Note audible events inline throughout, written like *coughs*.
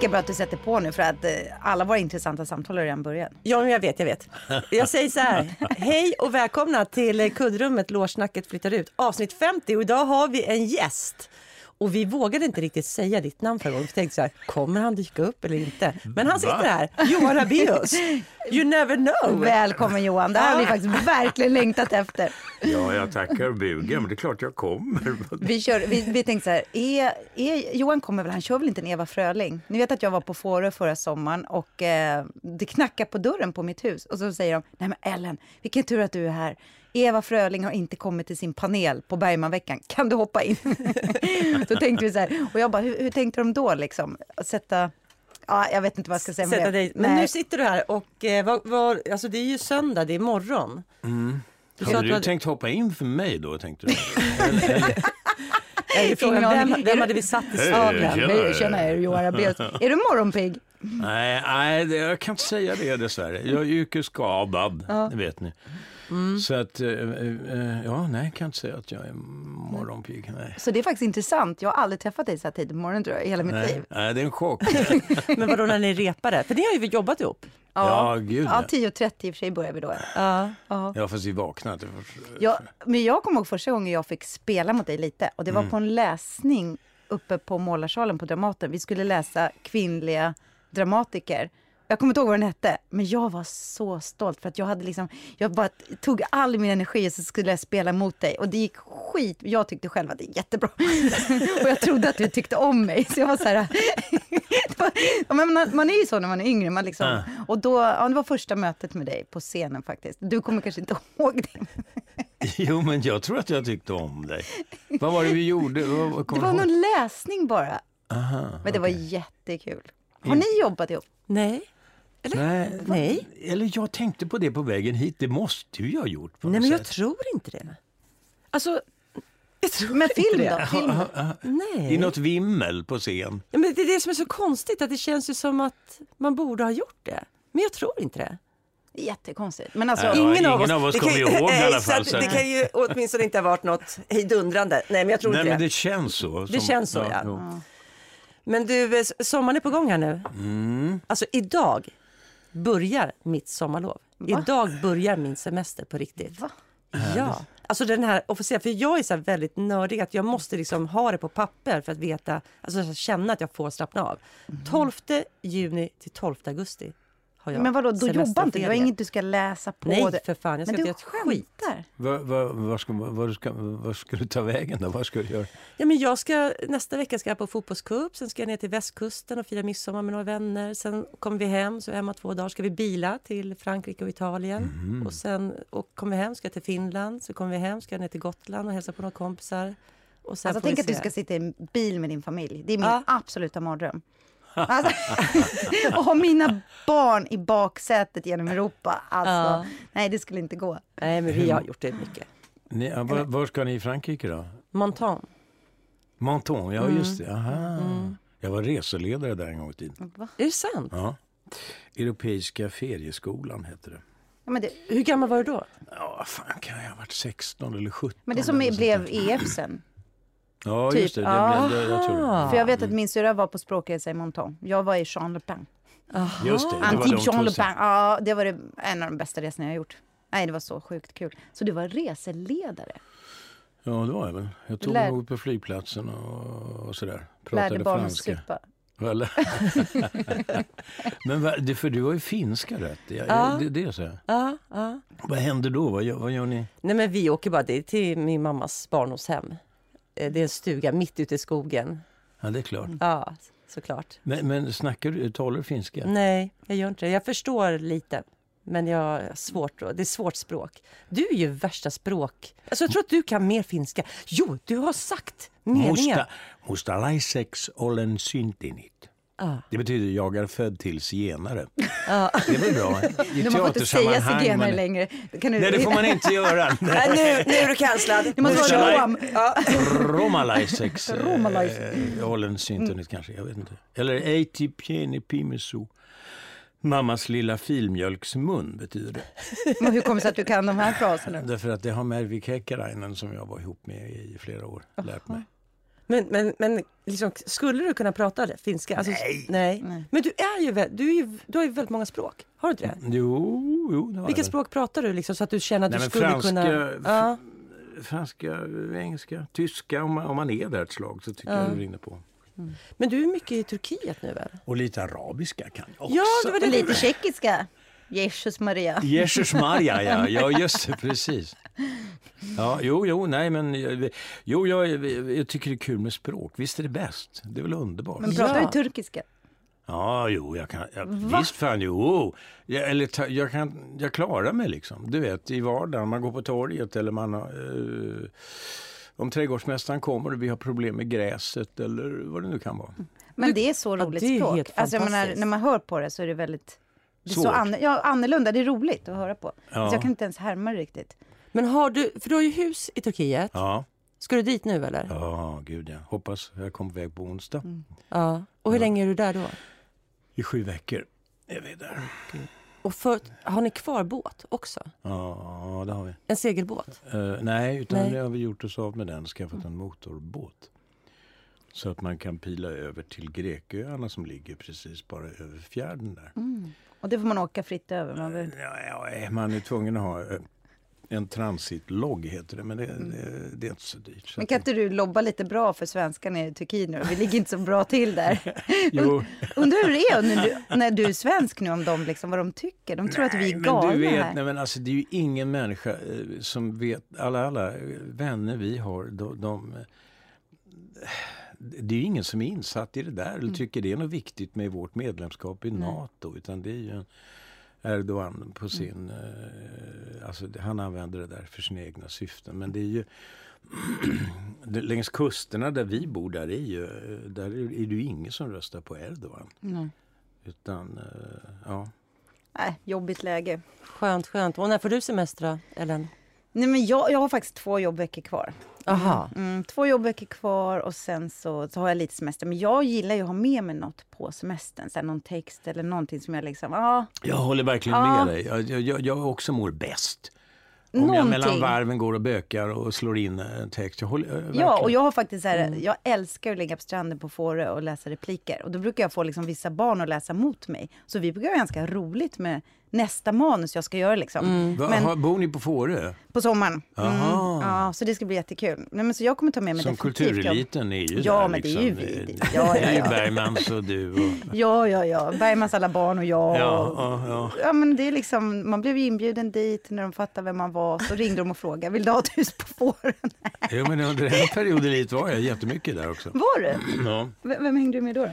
lika bra att du sätter på nu för att eh, alla våra intressanta samtal har redan börjat. Ja, men jag vet, jag vet. Jag säger så här, hej och välkomna till kuddrummet Lårsnacket flyttar ut, avsnitt 50 och idag har vi en gäst. Och vi vågade inte riktigt säga ditt namn förra gången. Vi tänkte så här, kommer han dyka upp eller inte? Men han sitter här, Johan Rabaeus. You never know. Välkommen Johan, det här har vi faktiskt verkligen längtat efter. Ja, jag tackar och men det är klart jag kommer. Vi, kör, vi, vi tänkte så här, är, är, Johan kommer väl, han kör väl inte en Eva Fröling? Ni vet att jag var på Fårö förra sommaren och eh, det knackar på dörren på mitt hus och så säger de, nej men Ellen, vilken tur att du är här. Eva Fröling har inte kommit till sin panel på Bergmanveckan. Kan du hoppa in? *laughs* då tänkte vi så här, och jag bara, hur, hur tänkte de då liksom? Sätta, ja, jag vet inte vad jag ska säga Sätta dig. Men Nej. nu sitter du här och eh, vad, vad, alltså det är ju söndag, det är morgon. Du sa Hade att du du tänkt hoppa in för mig då, tänkte du? *laughs* Nej, frågan, Ingen vem, vem hade du- vi satt i. Ja, tjena. hej, tjena, är du Johan Rabaeus? *laughs* Är du morgonpigg? nej, nej, jag kan inte säga det dessvärre. Jag är yrkesskadad, det vet ni. Så att, eh, eh, ja, nej, jag kan inte säga att jag är morgonpigg. Nej. Så det är faktiskt intressant. Jag har aldrig träffat dig så här tidigt på morgonen tror jag, i hela mitt Nej, liv. nej, det är en chock. *laughs* Men vadå när ni repade? För ni har ju jobbat ihop. Ja, gud Ja, ja. 10.30 i och för sig börjar vi då. Ja. Ja. Ja, fast vi vaknade. Jag, men jag kommer ihåg första gången jag fick spela mot dig lite. Och det var på en läsning uppe på Målarsalen på Dramaten. Vi skulle läsa kvinnliga dramatiker. Jag kommer inte ihåg vad den hette, men jag var så stolt för att jag hade liksom, jag bara tog all min energi och så skulle jag spela mot dig och det gick skit. Jag tyckte själv att det gick jättebra *laughs* och jag trodde att du tyckte om mig så jag var så här. *laughs* var, men man, man är ju så när man är yngre, man liksom, Ja. och då, ja, det var första mötet med dig på scenen faktiskt. Du kommer kanske inte *laughs* ihåg det. Jo, men jag tror att jag tyckte om dig. Vad var det vi gjorde? Vad, vad Det var någon läsning bara. Aha, Men det var okej. jättekul. Har ni jobbat ihop? Nej. Nej, Nej. Eller jag tänkte på det på vägen hit. Det måste ju jag ha gjort på Nej, något men jag sätt. tror inte det. Alltså, jag tror Men inte film det. då? Film då? Nej. I något vimmel på scen. Ja, men det är det som är så konstigt, att det känns ju som att man borde ha gjort det. Men jag tror inte det. Jättekonstigt. Men alltså, Ja, ingen av oss det kommer kan- ihåg i alla *laughs* fall, så Det kan ju åtminstone inte ha varit något hejdundrande. Nej, men jag tror Nej, inte men det. det känns så. Det känns så, ja. jo. Men du, eh, sommaren är på gång här nu. Mm. Alltså idag börjar mitt sommarlov. Idag börjar min semester på riktigt. Va? Ja. Alltså den här officiella, för jag är så här väldigt nördig att jag måste liksom ha det på papper för att veta, alltså känna att jag får slappna av. 12 juni till 12 augusti har jag men vadå, då jobbar inte du? Du har inget du ska läsa på? Nej, det. för fan, jag ska Men inte göra ett skit. Vad vad- vad ska, vad ska, vad ska du ta vägen då? Vad ska du göra? Ja, men jag ska, nästa vecka ska jag på fotbollscup, sen ska jag ner till västkusten och fira midsommar med några vänner. Sen kommer vi hem, så hemma två dagar, ska vi bila till Frankrike och Italien. Mhm. Och sen och kommer vi hem, ska jag till Finland, så kommer vi hem, ska jag ner till Gotland och hälsa på några kompisar. Och sen Alltså tänk att du ska sitta i en bil med din familj. Det är min Ja. absoluta mardröm. Alltså, *laughs* och ha mina barn i baksätet genom Europa. Alltså, Ja. nej det skulle inte gå. Nej, men vi har gjort det mycket. Ni, var, var ska ni i Frankrike då? Montan. Menton, ja just det. Aha. Mm. Jag var reseledare där en gång i tiden. Är det sant? Ja. Europeiska ferieskolan hette det. Ja, men, det, Hur gammal var du då? Ja, fan kan jag ha varit 16 eller 17? men det som blev. EF sen. Ja, typ. just det. det, blev, det jag tror det. För jag vet att min syrra var på språkresa i Monton. Jag var i Jean Le Pen. Just det, det var Antibes de Jean Le. Pen. Ja, det var en av de bästa resorna jag har gjort. Nej, det var så sjukt kul. Så du var reseledare? Ja, det var jag väl. Jag tog Lär- på flygplatsen och, och sådär. Lärde Pratade barnen franska. supa? Eller? *laughs* Men det, för du har ju finska rätt. Ja, Ja. det, det är så. Ja, ja. Vad händer då? Vad gör, vad gör ni? Nej, men vi åker bara till min mammas barndomshem. Eh, Det är en stuga mitt ute i skogen. Ja, det är klart. Ja, såklart. Men, men snackar du, talar du finska? Nej, jag gör inte det. Jag förstår lite. Men jag har svårt, det är svårt språk. Du är ju värsta språk... Alltså jag tror att du kan mer finska. Jo, du har sagt meningen. Musta, mustalaisex olen syntinit. Ja. Det betyder jag är född till zigenare. Det är väl bra? I *laughs* Du får inte säga zigenare men- längre. Kan du, Nej, det får man inte göra. *laughs* Nej, nu, nu är du cancellad. Det måste Nu vara rom. Romalaisex Romalaisex. eh, olen syntinit kanske, jag vet inte. Eller ei pieni pimesu. Mammas lilla filmjölksmun betyder det. *laughs* Men hur kommer det sig att du kan de här fraserna? Därför att det har Mervi Kekkarainen som jag var ihop med i flera år lärt mig. Men, men, men liksom, skulle du kunna prata det, finska? Alltså, Nej. nej. Men du, är ju, du, är ju, du har ju väldigt många språk. Har du inte det? Jo, jo det har Vilka jag. språk pratar du liksom, så att du känner att Nej, du skulle franska, kunna... Ja. franska, engelska, tyska. Om man, om man är där ett slag så tycker jag det rinner på. Men du är mycket i Turkiet nu väl? Och lite arabiska kan jag också. Ja, det var det Och lite tjeckiska. Jesus Maria. Jesus Maria, ja. Ja, just det, *laughs* precis. Ja, jo, jo, nej, men jo, jag, jag tycker det är kul med språk. Visst är det bäst? Det är väl underbart? Men pratar Ja. du turkiska? Ja, jo, jag kan, ja, visst fan, jo. Jag, eller, ta, jag, kan, jag klarar mig liksom. Du vet, i vardagen, man går på torget eller man har... Eh, om trädgårdsmästaren kommer och vi har problem med gräset eller vad det nu kan vara. Men det är så Ja, roligt det är språk. helt Alltså, jag menar, fantastiskt. när man hör på det så är det väldigt... Det är så an, ja, annorlunda, det är roligt att höra på. Ja. Så jag kan inte ens härma det riktigt. Men har du, för du har ju hus i Turkiet. Ja, Ska du dit nu eller? ja gud ja. Hoppas jag kommer iväg på onsdag. Ja. Och hur länge är du där då? I sju veckor är vi där. Och för, har ni kvar båt också? Ja, det har vi. En segelbåt? Eh, nej, utan Nej. har vi gjort oss av med den, skaffat en motorbåt. Så att man kan pila över till Greköarna som ligger precis bara över fjärden där. Och det får man åka fritt över. Man vill... Ja, ja, man är tvungen att ha en transitlogg heter det, men det, det, det är inte så dyrt. Så Men kan inte du lobba lite bra för svenskarna i Turkiet nu? Vi ligger inte så bra till där. *laughs* Jo. Undrar hur det är när du, när du är svensk nu om de liksom, vad de tycker. De tror att vi är Nej, galna men du vet, här. nej, men alltså, det är ju ingen människa eh, som vet, alla, alla vänner vi har, de, de eh, det är ju ingen som är insatt i det där Mm. eller tycker det är något viktigt med vårt medlemskap i NATO. Utan det är ju en Erdogan Mm. på sin... Eh, alltså, han använder det där för sina egna syften. Men det är ju... *clears throat* längs kusterna där vi bor, där är, ju, där är det ju ingen som röstar på Erdogan. Nej. Utan, eh, ja. Nej, jobbigt läge. Skönt, skönt. Och när får du semester då, Ellen? Nej, men jag, jag har faktiskt två jobbveckor kvar. Aha. Mm, två jobbveckor kvar och sen så, så har jag lite semester. Men jag gillar ju att ha med mig något på semestern. Så här, någon text eller någonting som jag liksom... Ja, Jag håller verkligen Ja. med dig. Jag, jag, jag, jag också mår bäst. Om jag mellan någonting. varven går och bökar och slår in en text. Jag håller, eh, Ja, och jag har faktiskt så här, Mm. jag älskar att ligga på stranden på Fårö och läsa repliker. Och då brukar jag få liksom vissa barn att läsa mot mig. Så vi brukar ha ganska roligt med nästa manus jag ska göra liksom. Mm. Va, Men har- Bor ni på Fårö? på sommaren. Mm, ja, så det ska bli jättekul. Nej, men så jag kommer ta med mig Som kultureliten är ju Ja, där. men det är liksom. ju vi. Ja, ja, ja. Bergmans och du. Och, Ja, ja, ja. Bergmans alla barn och jag. ja, och- ja, ja. Ja, men det är liksom, man blev ju inbjuden dit när de fattade vem man var. Så ringde de och frågade, vill du ha ett hus på fåren? Jo, men under en period i livet var jag jättemycket där också. Var du? Ja. V- Vem hängde du med då? då?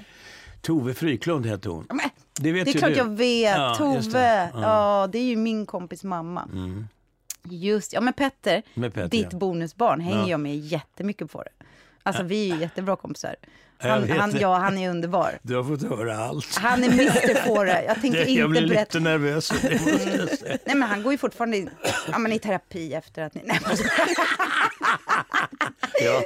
Tove Fryklund hette hon. Men, Det vet det är klart du. jag vet. Ja, Tove. det. Ja. Ja. det är ju min kompis mamma. Mm. Just ja men Petter, ditt ja. bonusbarn, hänger Ja. jag med jättemycket på det. Alltså vi är ju jättebra kompisar. Han, han, det. ja, han är underbar. Du har fått höra allt. Han är Mr Fårö. Jag tänker jag inte blir berätta. lite nervös. Det måste jag säga. Nej men han går ju fortfarande i, ja, men i terapi efter att ni... Nej, men-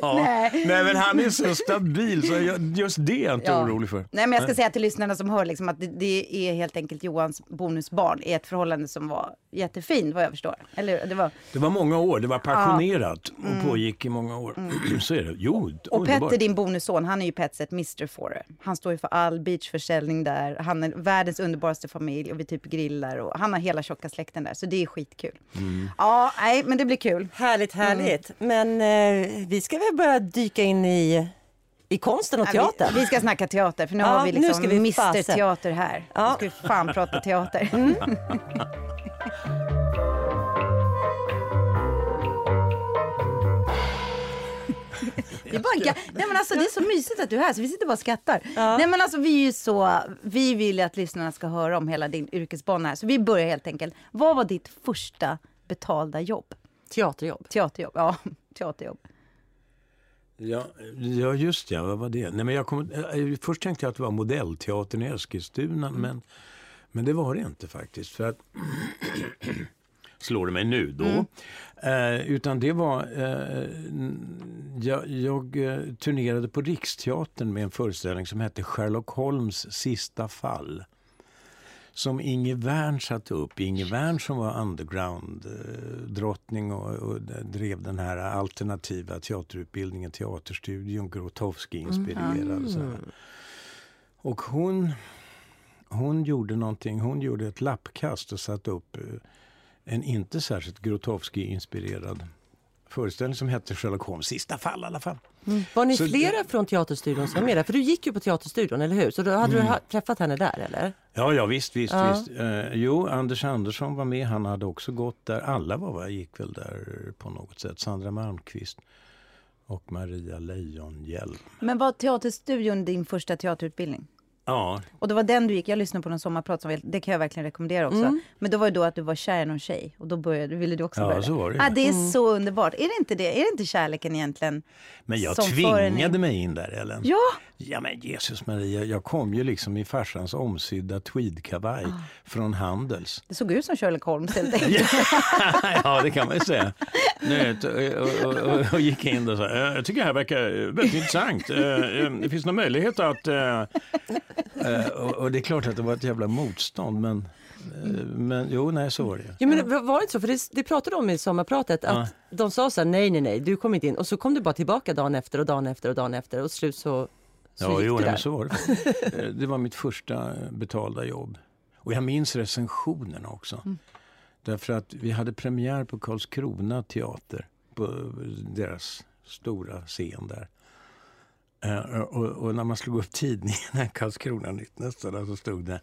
Ja. Nej. Nej. men han är så stabil så jag, just det är jag inte Ja. orolig för. Nej men jag ska säga till lyssnarna som hör liksom att det, det är helt enkelt Johans bonusbarn i ett förhållande som var jättefint vad jag förstår. Eller det var... Det var många år, det var passionerat och pågick i många år. *clears throat* Så är det. Jo, Mm. Och underbart. Petter, din bonusson, han är ju på ett sätt Mr Fårö. Han står ju för all beachförsäljning där. Han är världens underbaraste familj och vi typ grillar och han har hela tjocka släkten där. Så det är skitkul. Mm. Ja, nej men det blir kul. Härligt, härligt. Men eh, vi ska väl börja dyka in i, i konsten och Ja, teatern. Vi, vi ska snacka teater för nu Ja, har vi nu liksom ska vi Mr. Teater här. Ja. Nu ska vi fan prata teater. *laughs* *laughs* Det är, bara, nej men alltså, det är så mysigt att du är här så vi sitter bara och skrattar. Ja. Nej men alltså vi är ju så, vi vill ju att lyssnarna ska höra om hela din yrkesbana här. Så vi börjar helt enkelt. Vad var ditt första betalda jobb? Teaterjobb. Teaterjobb? Ja, *laughs* teaterjobb. Ja, ja, just ja, vad var det? Nej, men jag kom, eh, först tänkte jag att det var modellteatern i Eskilstuna, Mm. men, men det var det inte faktiskt. För att, *clears throat* *clears throat* slår det mig nu då. Mm. Eh, utan det var, eh, jag, jag eh, turnerade på Riksteatern med en föreställning som hette Sherlock Holmes sista fall. som Inge Wern satte upp. Inge Wern som var underground-drottning och, och drev den här alternativa teaterutbildningen, Teaterstudion, Grotowski-inspirerad. Mm. Och hon, hon gjorde någonting, hon gjorde ett lappkast och satte upp eh, en inte särskilt Grotowski-inspirerad föreställning som hette Sherlock Holmes sista fall i alla fall. Mm. Var ni så flera det... från Teaterstudion som var med där? För du gick ju på Teaterstudion, eller hur? Så då hade mm. du träffat henne där, eller? Ja, ja visst, visst, ja. visst. Eh, jo, Anders Andersson var med, han hade också gått där. Alla var, gick väl där på något sätt. Sandra Malmqvist och Maria Lejonhjelm. Men var Teaterstudion din första teaterutbildning? Ja. Och det var den du gick, jag lyssnade på någon sommarprat, som, det kan jag verkligen rekommendera också. Mm. Men då var det då att du var kär i någon tjej och då började, ville du också ja, börja. Så var det. Ah, det är mm. så underbart. Är det inte det? Är det inte kärleken egentligen? Men jag tvingade mig in där Ellen. Ja! Ja men Jesus Maria, jag kom ju liksom i farsans omsydda tweedkavaj ah. från Handels. Det såg ut som Sherlock Holmes helt *laughs* enkelt. ja det kan man ju säga. Nu, och, och, och, och, gick in och sa, äh, jag tycker det här verkar väldigt intressant. Det finns någon möjlighet att... Och, det är klart att det var ett jävla motstånd men men jo, nej så var det. Ja, men var det inte så? För det, det pratade om i sommarpratet att ja. de sa så här, nej, nej, nej, du kom inte in. Och så kom du bara tillbaka dagen efter och dagen efter och dagen efter och slut så ja, jo, nej, så var det. Eh, det var mitt första betalda jobb. Och jag minns recensionerna också. Mm. Därför att vi hade premiär på Karlskrona teater. På deras stora scen där. Och, och, när man slog upp tidningen, *laughs* Karlskrona Nytt nästan, så stod det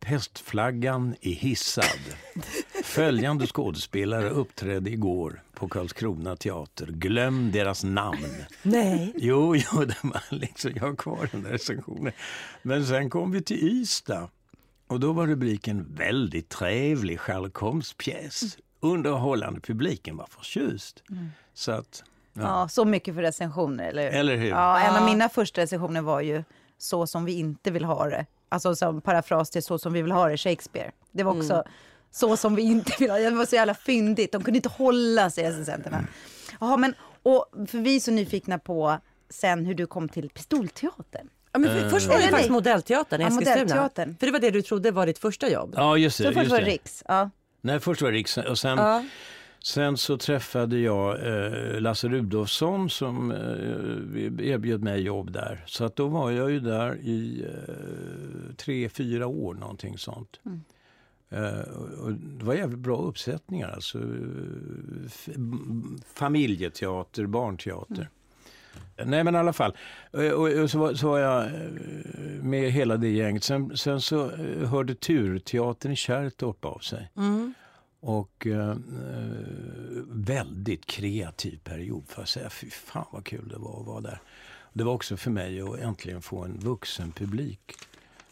Pestflaggan är hissad. Följande skådespelare uppträdde igår på Karlskrona teater. Glöm deras namn. Nej. Jo, jo det var liksom, jag har kvar den där recensionen. Men sen kom vi till Ystad. Och då var rubriken Väldigt trevlig Sherlock Holmes-pjäs. Underhållande, publiken var förtjust. Mm. Så att, ja. ja. så mycket för recensioner, eller hur? Eller hur? Ja, en av mina första recensioner var ju Så som vi inte vill ha det alltså som parafras till Så som vi vill ha det, Shakespeare. Det var också mm. så som vi inte vill ha det. Det var så jävla fyndigt. De kunde inte hålla sig, recensenterna. Jaha, men och för vi är så nyfikna på sen hur du kom till Pistolteatern. Ja, men för, först var det faktiskt Modellteatern i Eskilstuna. Ja, för det var det du trodde var ditt första jobb. Ja, just det. Så först just var det Riks. Ja. Nej, först var det Riks och sen ja. Sen så träffade jag eh, Lasse Rudolfsson som eh, erbjöd mig jobb där. Så att då var jag ju där i eh, tre, fyra år någonting sånt. Mm. Uh, och det var jävligt bra uppsättningar. Alltså, familjeteater, barnteater. Mm. Nej men i alla fall. Och, och, och så, var, så, var, jag eh, med hela det gänget. Sen, sen så hörde Turteatern i Kärrtorp av sig. Mm. Och eh, väldigt kreativ period får jag säga. Fy fan vad kul det var att vara där. Det var också för mig att äntligen få en vuxen publik.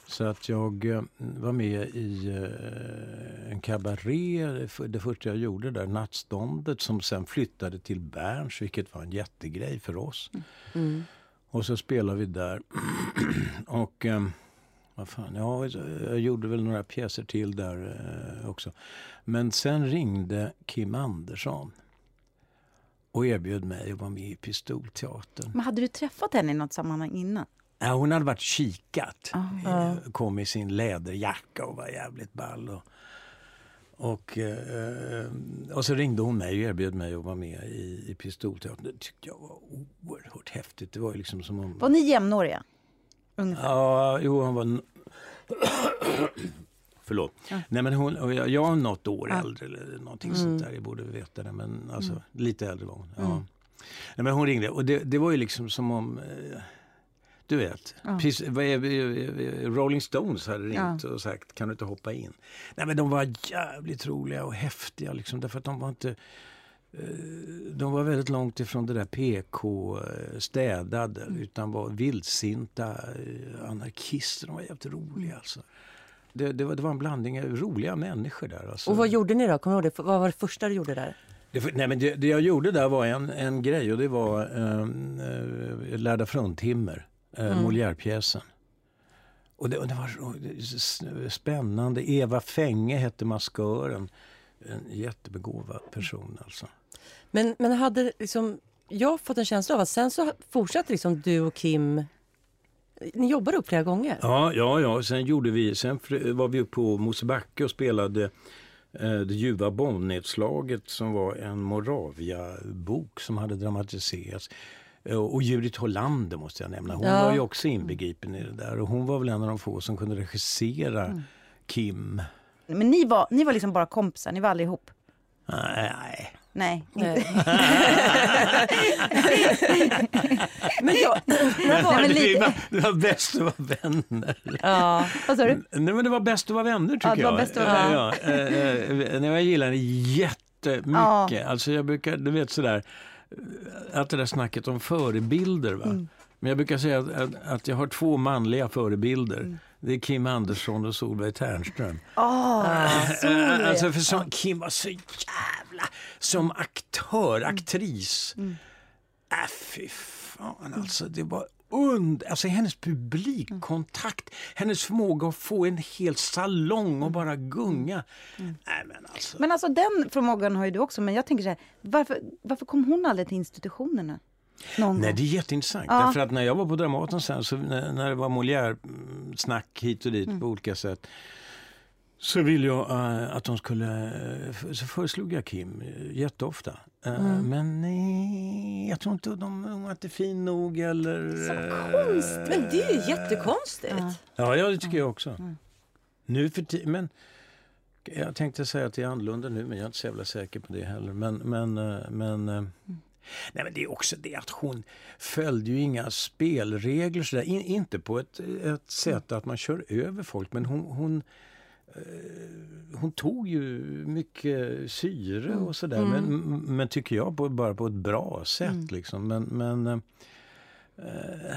Så att jag eh, var med i eh, en kabaré, det första jag gjorde där, Nattståndet, som sen flyttade till Berns, vilket var en jättegrej för oss. Mm. Och så spelade vi där. *clears throat* och... Vad fan, ja, jag gjorde väl några pjäser till där eh, också. Men sen ringde Kim Andersson och erbjöd mig att vara med i Pistolteatern. Men hade du träffat henne i något sammanhang innan? Ja, hon hade varit kikat. Uh Kom i sin läderjacka och var jävligt ball. Och, och, eh, och så ringde hon mig och erbjöd mig att vara med i, i Pistolteatern. Det tyckte jag var oerhört häftigt. Det var liksom som om... Var ni jämnåriga? Ungefär. Ja, jo, hon var... *coughs* Förlåt. Ja. Nej, men hon, jag, jag är något år ja. äldre eller någonting mm. sånt där. Jag borde veta det, men alltså mm. lite äldre var hon. Ja. Mm. Nej, men hon ringde och det, det var ju liksom som om... Eh, du vet, ja. precis, Rolling Stones hade ringt ja. och sagt kan du inte hoppa in? Nej men de var jävligt roliga och häftiga liksom, därför att de var inte de var väldigt långt ifrån det där PK-städade mm. utan var vildsinta eh, anarkister. De var jävligt roliga mm. alltså. Det, det, var, det var en blandning av roliga människor där. Alltså. Och vad gjorde ni då? Kommer det? Vad var det första du gjorde där? Det, nej, men det, det, jag gjorde där var en, en grej och det var eh, eh Lärda fruntimmer, eh, mm. Molière-pjäsen. Och det, och det var spännande. Eva Fänge hette maskören. En jättebegåvad person alltså. Men, men hade liksom, jag fått en känsla av att sen så fortsatte liksom du och Kim Ni jobbade upp flera gånger? Ja, ja, ja. Sen, gjorde vi, sen var vi uppe på Mosebacke och spelade eh, Det ljuva bombnedslaget som var en Moravia-bok som hade dramatiserats. Eh, och Judith Hollander måste jag nämna. Hon Ja. var ju också inbegripen i det där. Och hon var väl en av de få som kunde regissera Mm. Kim. Men ni var, ni var liksom bara kompisar, ni var aldrig ihop? Nej. Nej. Nej. *laughs* men jag, men var, men det, lite- var, det var bäst att vara vänner. ja. Vad sa du? Nej, men det var bäst att vara vänner tycker Ja, det var jag. bäst att vara ja, ja. Eh, eh, jag gillar det jättemycket. Alltså jag brukar, du vet sådär, eh, att det där snacket om förebilder. Va? Mm. Men jag brukar säga att, att, att jag har två manliga förebilder. Mm. Det är Kim Andersson och Solveig Ternström. Eh, alltså för som, Kim var så jävla, som aktör, Mm. aktris. Äh, fy fan alltså, det var und alltså hennes publikkontakt, hennes förmåga att få en hel salong och bara gunga. Nej men alltså. Men alltså den förmågan har ju du också, men jag tänker så här, varför, varför kom hon aldrig till institutionerna? Någon Nej, gång? det är jätteintressant. Ja. Därför att när jag var på Dramaten sen, så när, när det var Molière-snack hit och dit Mm. på olika sätt, så ville jag eh, att de skulle, eh, så föreslog jag Kim uh, jätteofta. Eh, Mm. Men nej, jag tror inte de, de var inte fin nog eller... eh, Men det är ju jättekonstigt. Ja, ja det tycker jag också. Mm. Nu för men jag tänkte säga att det är annorlunda nu, men jag är inte så jävla säker på det heller. Men, men, eh, men, eh, nej, men det är också det att hon följde ju inga spelregler sådär. In, inte på ett, ett sätt att man kör över folk, men hon, hon eh, hon tog ju mycket syre och sådär, men, men tycker jag på, bara på ett bra sätt. Liksom. Men, men eh,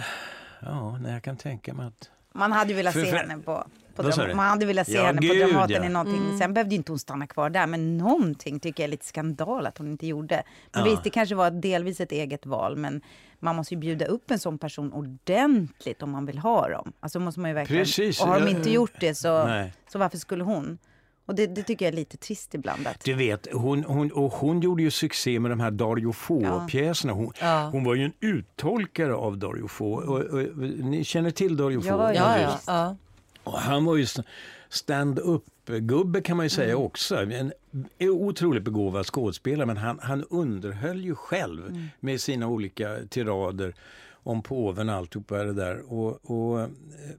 ja, nej, jag kan tänka mig att Man hade ju velat För- se henne på, på, Vad sa Dram- du? man hade velat se Ja, henne på gud, Dramaten ja. i någonting. Mm. Sen behövde inte hon stanna kvar där, men någonting tycker jag är lite skandal att hon inte gjorde. Men Ja. visst, det kanske var delvis ett eget val, men man måste ju bjuda upp en sån person ordentligt om man vill ha dem. Alltså måste man ju verkligen. Precis, Och har de inte gjort det så, Nej. så varför skulle hon? Och det, det tycker jag är lite trist ibland. Att, Du vet, hon, hon, och hon gjorde ju succé med de här Dario Fo-pjäserna. Hon, Ja. hon var ju en uttolkare av Dario Fo. Och, och, ni känner till Dario Fo? Ja, Ja, ja. Och han var ju st- stand-up-gubbe kan man ju säga också. En otroligt begåvad skådespelare men han, han underhöll ju själv med sina olika tirader om påven och alltihopa det där. Och, och,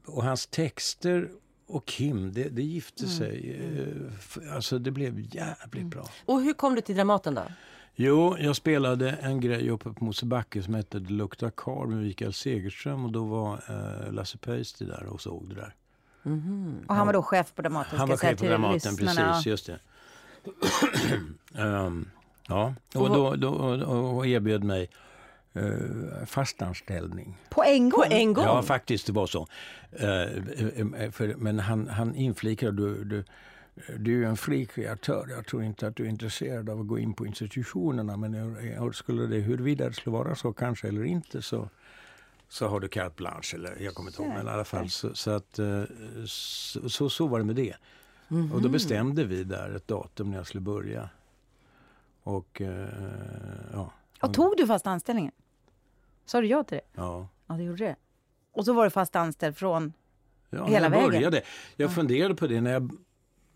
och hans texter och Kim, det, det gifte sig. eh, Alltså det blev jävligt bra. Och hur kom du till Dramaten då? Jo, jag spelade en grej uppe på Mosebacke som hette Det luktar kar med Mikael Segerström och då var eh, Lasse Pöysti där och såg det där. Och han var då chef på Dramaten. Han var chef på till Dramaten, precis, just det. *clears throat* Ehm, ja, och då, då och, och erbjöd mig uh, fastanställning. På en gång? På en gång? Ja, faktiskt, det var så. Eh, eh, för, men han, han inflikade, du, du, du är ju en fri kreatör. Jag tror inte att du är intresserad av att gå in på institutionerna. Men jag- jag skulle det, huruvida det skulle vara så kanske eller inte så, så har du carte blanche. Eller, jag kommer inte ihåg, men i alla fall. Så, så, att, eh, så, så, så var det med det. Och då bestämde vi där ett datum när jag skulle börja. Och eh, ja. Och tog du fast anställningen? Sa du ja till det? ja. Ja, det gjorde det. Och så var du fast anställd från Ja, Hela jag vägen? började. Jag funderade på det när jag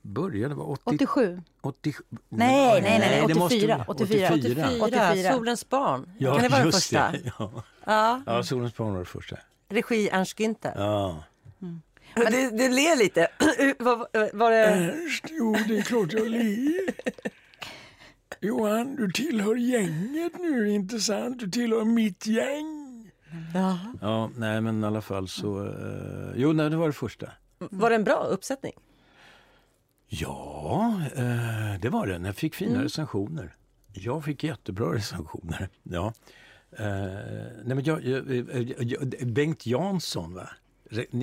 började. 80, 87? 80, Nej, nej, nej, det 84, måste- 84. 84. 84, Solens barn. Ja, kan det vara den första? Det. Ja. Ja. ja, Solens barn var det första. Regi Ernst Günther. Ja. Du, du ler lite. *clears throat* var, var det... Ernst, jo det är klart jag ler. Johan, du tillhör gänget nu, inte sant? Du tillhör mitt gäng. Ja. Ja, nej men i alla fall så... eh, jo, nej, det var det första. Var det en bra uppsättning? Ja, eh, det var det. Jag fick fina recensioner. Jag fick jättebra *laughs* recensioner. Ja. Eh, nej, men jag, jag, jag, jag, Bengt Jansson, va?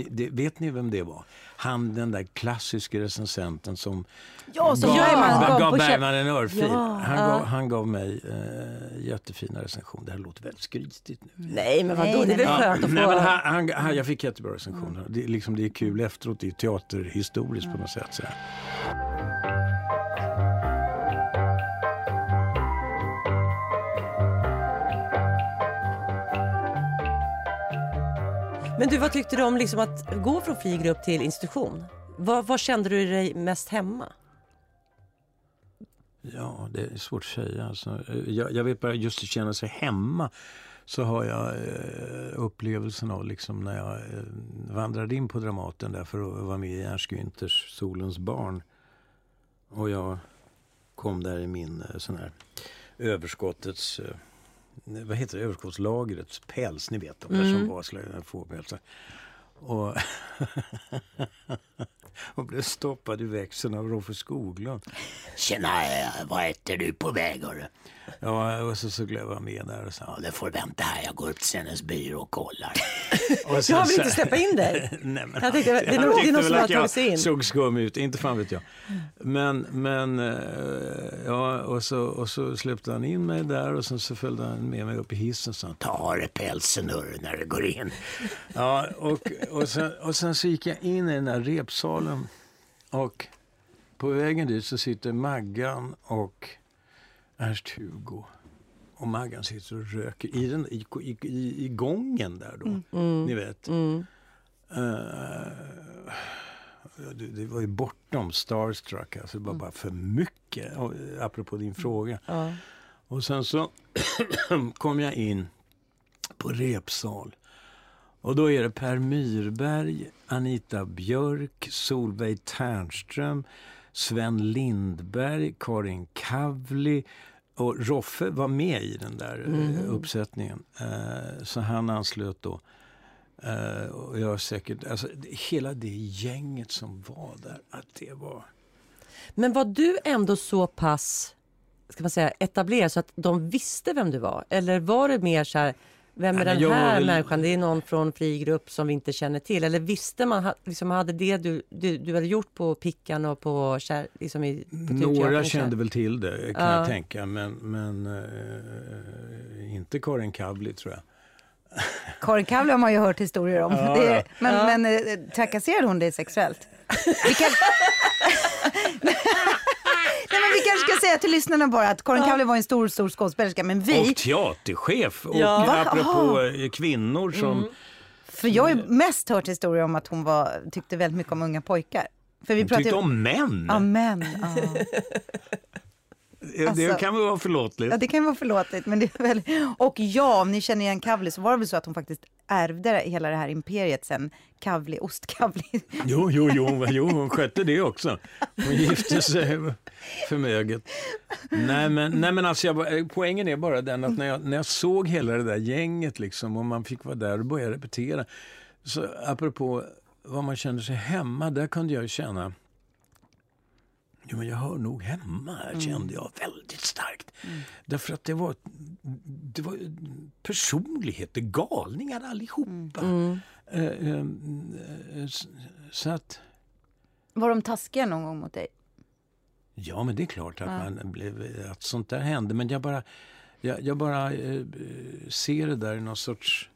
Det, vet ni vem det var? Han den där klassiska recensenten som Ja, som gav, Bergman gav Bergman en örfil. Ja, han, ja. gav, han gav mig eh, jättefina recensioner. Det här låter väldigt skrytigt nu. Nej, men vadå? Nej, det är väl nej, skönt att få... Nej, men han, han, han, jag fick jättebra recensioner. Det, är liksom, det är kul efteråt, det är teaterhistoriskt på något sätt. Så Men du, vad tyckte du om liksom att gå från fri grupp till institution? Var, vad kände du dig mest hemma? Ja, det är svårt att säga. Alltså, jag, jag vet bara just att känna sig hemma så har jag eh, upplevelsen av liksom när jag eh, vandrade in på Dramaten där för att vara med i Ernst Günthers Solens barn. Och jag kom där i min eh, sån här överskottets, eh, vad heter det, överskottslagrets päls, ni vet de där som var slags fårpälsar. Och, *laughs* och blev stoppad i växeln av Roffe Skoglund. Tjena, eh, vad äter du på väg hörru? Ja, och så, så gled jag med där och sa, ja, det får vänta här, jag går upp till hennes byrå och kollar. *laughs* och Jag vill inte släppa in dig. *laughs* Nej, men Jag tänkte, det är han nog- det är tyckte någon som har tagit sig in. såg skum ut, inte fan vet jag. Men, men eh, ja, och så, och så släppte han in mig där och sen så följde han med mig upp i hissen och sa ta av dig pälsen hörru när du går in. *laughs* Ja, och, och, sen, och sen så gick jag in i den där repsalen och på vägen dit så sitter Maggan och Ernst-Hugo. Och Maggan sitter och röker i, den, i, i, i, i gången där då. Ni vet. Eh, det, det var ju bortom starstruck. Alltså det var bara för mycket. Apropå din fråga. Ja. Och sen så *clears throat* kom jag in på repsal. Och då är det Per Myrberg, Anita Björk, Solveig Ternström, Sven Lindberg, Karin Kavli och Roffe var med i den där eh, uppsättningen. Eh, så han anslöt då. Eh, och jag säkert, alltså hela det gänget som var där, att det var... Men var du ändå så pass ska man säga, etablerad så att de visste vem du var? Eller var det mer så här, vem är Ja, den här väl- människan? Det är någon från fri grupp som vi inte känner till. Eller visste man, liksom, hade det du, du, du hade gjort på Pickan och på, kär, liksom i, på Några teatern, kände väl till det kan Ja. jag tänka, men, men eh, inte Karin Kavli tror jag. *laughs* Karin Kavli har man ju hört historier om. Ja, det, men men eh, trakasserade hon dig sexuellt? Vi, *laughs* kan... Nej, men vi kanske ska säga till lyssnarna bara att Karin Kavli var en stor, stor skådespelerska, men vi, Och teaterchef. Och Ja. Va? apropå eh, kvinnor som... för jag har ju mest hört historier om att hon var, tyckte väldigt mycket om unga pojkar. För vi Hon pratar tyckte ju... om män. Ja, män. Ja. *laughs* det alltså- kan väl vara förlåtligt. ja, det kan vara förlåtligt. Men det är väl... Och ja, om ni känner igen Kavli så var det väl så att hon faktiskt ärvde hela det här imperiet sen Kavli, ostkavli. Jo, jo, jo, jo, hon skötte det också. Hon gifte sig förmöget. Nej, men, nej, men alltså jag, bara- poängen är bara den att när jag, när jag såg hela det där gänget liksom, och man fick vara där och börja repetera. Så apropå var man känner sig hemma, där kunde jag känna Jo, men jag hör nog hemma, här kände jag väldigt starkt. Därför att det var, det var personligheter, galningar allihopa. Eh, eh, eh, s- så att, Var de taskiga någon gång mot dig? ja men det är klart att, man blev, att sånt där hände. Men jag bara, jag, jag bara eh, ser det där i någon sorts...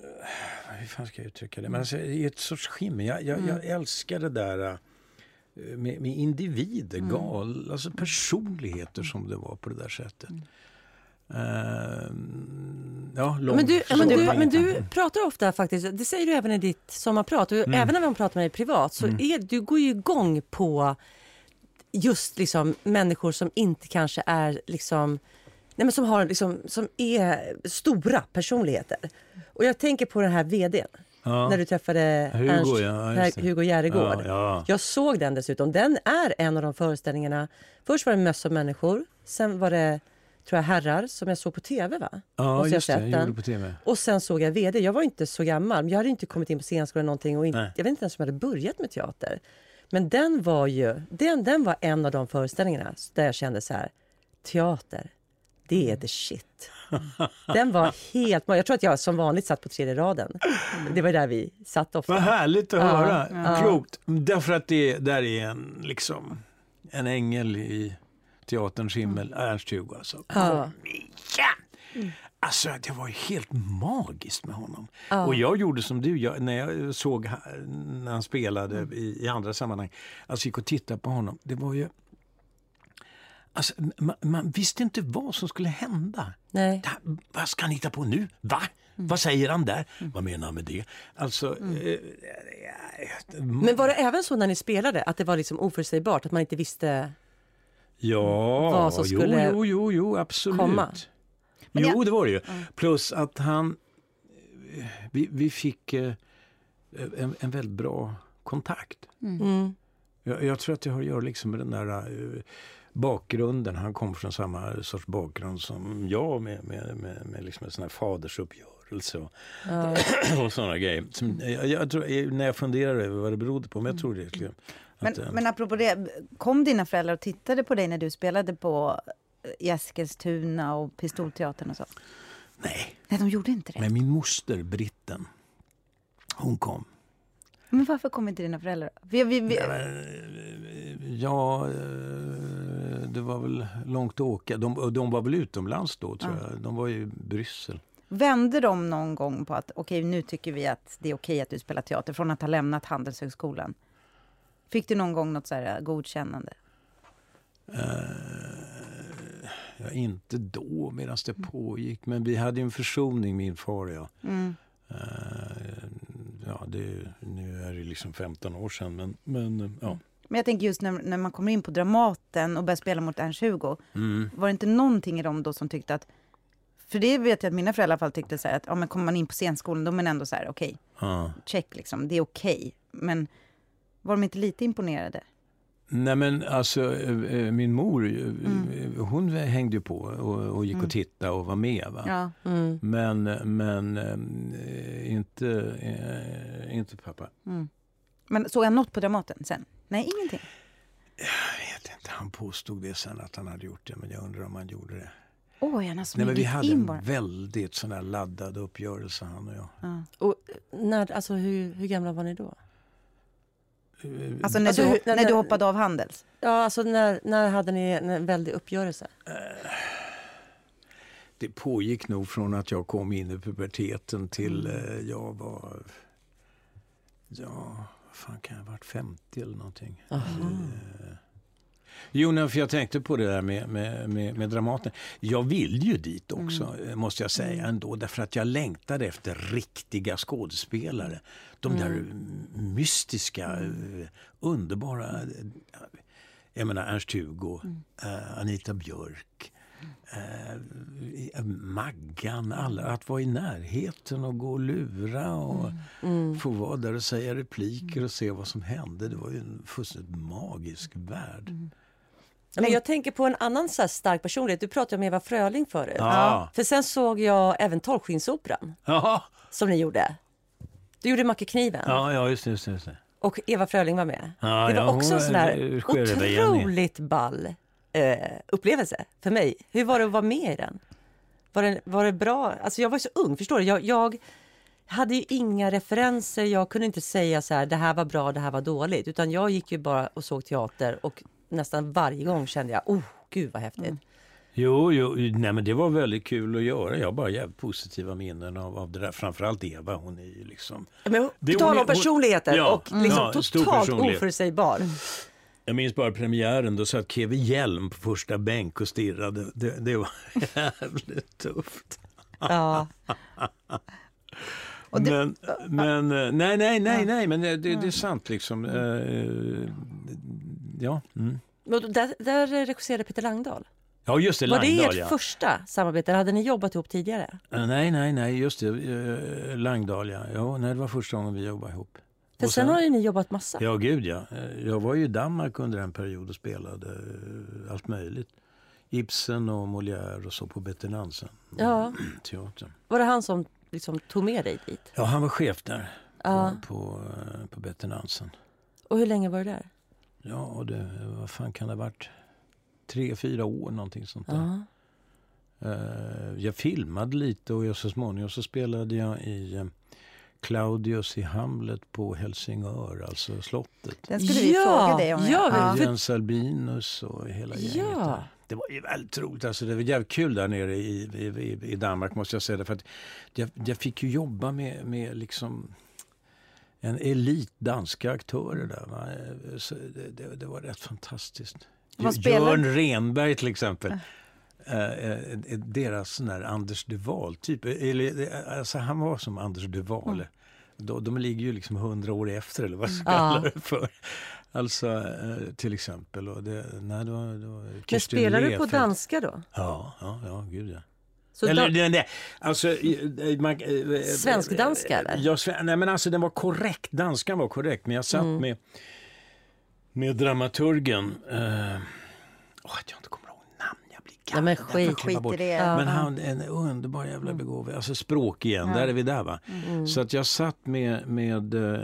Eh, hur fan ska jag uttrycka det? Men alltså, I ett sorts skimmer. Jag, jag, jag älskar det där eh, med, med individer, gal, alltså personligheter som det var på det där sättet. Eh, ja, långt, Men du, men, du, men du pratar ofta faktiskt, det säger du även i ditt sommarprat, och Mm. även när man pratar med dig privat, så är, du går ju igång på just liksom människor som inte kanske är liksom, nej men som, har liksom, som är stora personligheter. Och jag tänker på den här vdn. Ja. När du träffade Hugo, Ernst, ja. Hugo Järegård. Ja, ja. Jag såg den dessutom. Den är en av de föreställningarna. Först var det Möss och människor. Sen var det tror jag, herrar som jag såg på tv. va? Ja, jag just det. Jag på tv. Och sen såg jag VD. Jag var inte så gammal. Jag hade inte kommit in på scenskolan någonting. Och Nej. jag vet inte ens om jag hade börjat med teater. Men den var ju den, den var en av de föreställningarna där jag kände så här. Teater, det är the shit. Den var helt... Jag tror att jag som vanligt satt på tredje raden. Det var där vi satt ofta. Vad härligt att Ja, höra. ja. Klokt. Därför att det där är en, liksom, en ängel i teaterns himmel. Ernst-Hugo alltså. Ja. Igen! Alltså det var helt magiskt med honom. Och jag gjorde som du, jag, när jag såg när han spelade i, i andra sammanhang. Alltså gick och tittade på honom. Det var ju... Alltså, man, man visste inte vad som skulle hända. Nej. Det vad ska han hitta på nu? Va? Vad säger han där? Vad menar han med det? Alltså, eh, Men var det även så när ni spelade att det var liksom oförutsägbart, att man inte visste? ja, Vad som skulle jo, jo, jo, absolut. komma. Men Jo, det var det ju. Plus att han, vi, vi fick eh, en, en väldigt bra kontakt. Mm. Jag, jag tror att det har att göra liksom med den där eh, bakgrunden. Han kom från samma sorts bakgrund som jag med, med, med, med liksom en sån här fadersuppgörelse och, Ja. *clears throat* och sådana grejer. Som, jag, jag tror, eh, när jag funderar över vad det berodde på, men jag tror det. Liksom, Men, att, eh, men apropå det, kom dina föräldrar och tittade på dig när du spelade på eh, i Eskilstuna och Pistolteatern och så? nej, Nej, de gjorde inte det. men min moster, britten, hon kom. Men varför kom inte dina föräldrar? Vi, vi, vi, men, Ja, eh, det var väl långt att åka. De, de var väl utomlands då, tror jag. De var i Bryssel. Vände de någon gång på att okej, nu tycker vi att det är okej att du spelar teater från att ha lämnat Handelshögskolan? Fick du någon gång något så här godkännande? Ja, inte då, medan det pågick. Men vi hade ju en försoning, min far och jag. Mm. Eh, ja, det, nu är det liksom 15 år sedan, men, men eh, ja. Men jag tänker just när, när man kommer in på Dramaten och börjar spela mot Ernst-Hugo. Mm. Var det inte någonting i dem då som tyckte att... För det vet jag att mina föräldrar i alla fall tyckte så här att ja, men kommer man in på scenskolan då är man ändå så här okej, Ja. check liksom, det är okej. Men var de inte lite imponerade? Nej men alltså eh, eh, min mor, eh, Mm. hon hängde ju på och, och gick och tittade och var med. Va? Ja. Mm. Men, men inte, inte pappa. Men såg han något på Dramaten sen? Nej, ingenting. Jag vet inte, han påstod det sen att han hade gjort det, men jag undrar om han gjorde det. Oj, han har Nej, men vi hade en bara. väldigt sån här laddad uppgörelse han och jag. Ja. Och när, alltså, hur, hur gamla var ni då? Alltså när, Alltså, du, när- när du hoppade av Handels? Ja, alltså när, när hade ni en väldig uppgörelse? Det pågick nog från att jag kom in i puberteten till eh, jag var, ja, vad fan kan jag ha varit, 50 eller någonting. Aha. Jo, nej, för jag tänkte på det där med, med, med, med Dramaten. Jag vill ju dit också, eh, måste jag säga ändå. Därför att jag längtade efter riktiga skådespelare. De där mm, mystiska, eh, underbara... eh, Jag menar Ernst-Hugo, eh, Anita Björk, eh, Maggan. Alla, att vara i närheten och gå och lura och få vara där och säga repliker och se vad som hände. Det var ju en fullständigt magisk värld. Men jag tänker på en annan så här stark personlighet. Du pratade om Eva Fröling förut. Ja. För sen såg jag även Tolvskinnsoperan Ja, som ni gjorde. Du gjorde Macke Kniven ja, ja just det. Just just och Eva Fröling var med. Ja, det var ja, också en sån är- här otroligt ball eh, upplevelse för mig. Hur var det att vara med i den? Var det, var det bra? Alltså jag var så ung, förstår du? Jag, jag hade ju inga referenser. Jag kunde inte säga så här, det här var bra, det här var dåligt. Utan jag gick ju bara och såg teater och nästan varje gång kände jag, oh, gud vad häftigt. Jo, jo nej, men det var väldigt kul att göra. Jag har bara jävligt positiva minnen av, av det där. Framförallt Eva, hon är ju liksom... Men Det- på tal om personligheter Ja, och liksom ja, totalt oförutsägbar. Jag minns bara premiären, då satt Keve Hjelm på första bänk och stirrade. Det, det var *laughs* jävligt tufft. Ja. men, men, eh, nej, nej, nej, nej, men det, det, det är sant liksom. Eh, ja. Mm. Men Där, där regisserade Peter Langdahl. ja, just det, Var det Langdal, ert ja. första samarbete? Hade ni jobbat ihop tidigare? Eh, Nej, nej, nej, just det. Langdal, ja. ja. Nej, det var första gången vi jobbade ihop. För sen, sen- har ju ni jobbat massa. Ja, gud ja. Eh, Jag var ju i Danmark under en period och spelade eh, allt möjligt. Ibsen och Molière och så på Betty Nansen. Ja. *clears throat* Teatern. Var det han som liksom tog med dig dit? Ja, han var chef där Ja. på, på, eh, på Betty Nansen. Och hur länge var du där? Ja, och det, vad fan kan det ha varit? Tre, fyra år någonting sånt där. Ja. Eh, jag filmade lite och jag, så småningom så spelade jag i eh, Claudius i Hamlet på Helsingör, alltså slottet. Den skulle vi Ja, fråga dig om. ja, ja. Jens Albinus och hela gänget Ja. Det var ju väldigt roligt. Alltså det var jävligt kul där nere i, i, i, i Danmark måste jag säga. För att jag, jag fick ju jobba med, med liksom en elit danska aktörer där. Det, det, det var rätt fantastiskt. Jörn Renberg till exempel. eh, eh, deras sån där Anders Duval typ. Eller, eh, alltså, han var som Anders Duval. Mm. De, de ligger ju liksom hundra år efter eller vad Mm. ska jag kalla det för. Alltså eh, till exempel. Och det, nej, det var, det var Men spelar du på danska då? Ja, ja, ja, gud ja. Så eller, nej, nej, alltså, man, eh, Svensk-danska, eller? Ja, sve- nej, men alltså den var korrekt. Danskan var korrekt. Men jag satt Mm. med, med dramaturgen. Åh, att jag inte kommer Nej, men skit- skit bort. i det. Ja. Men han är en underbar jävla Mm. begåvning. Alltså språk igen, där är vi där va. Så att jag satt med, med eh,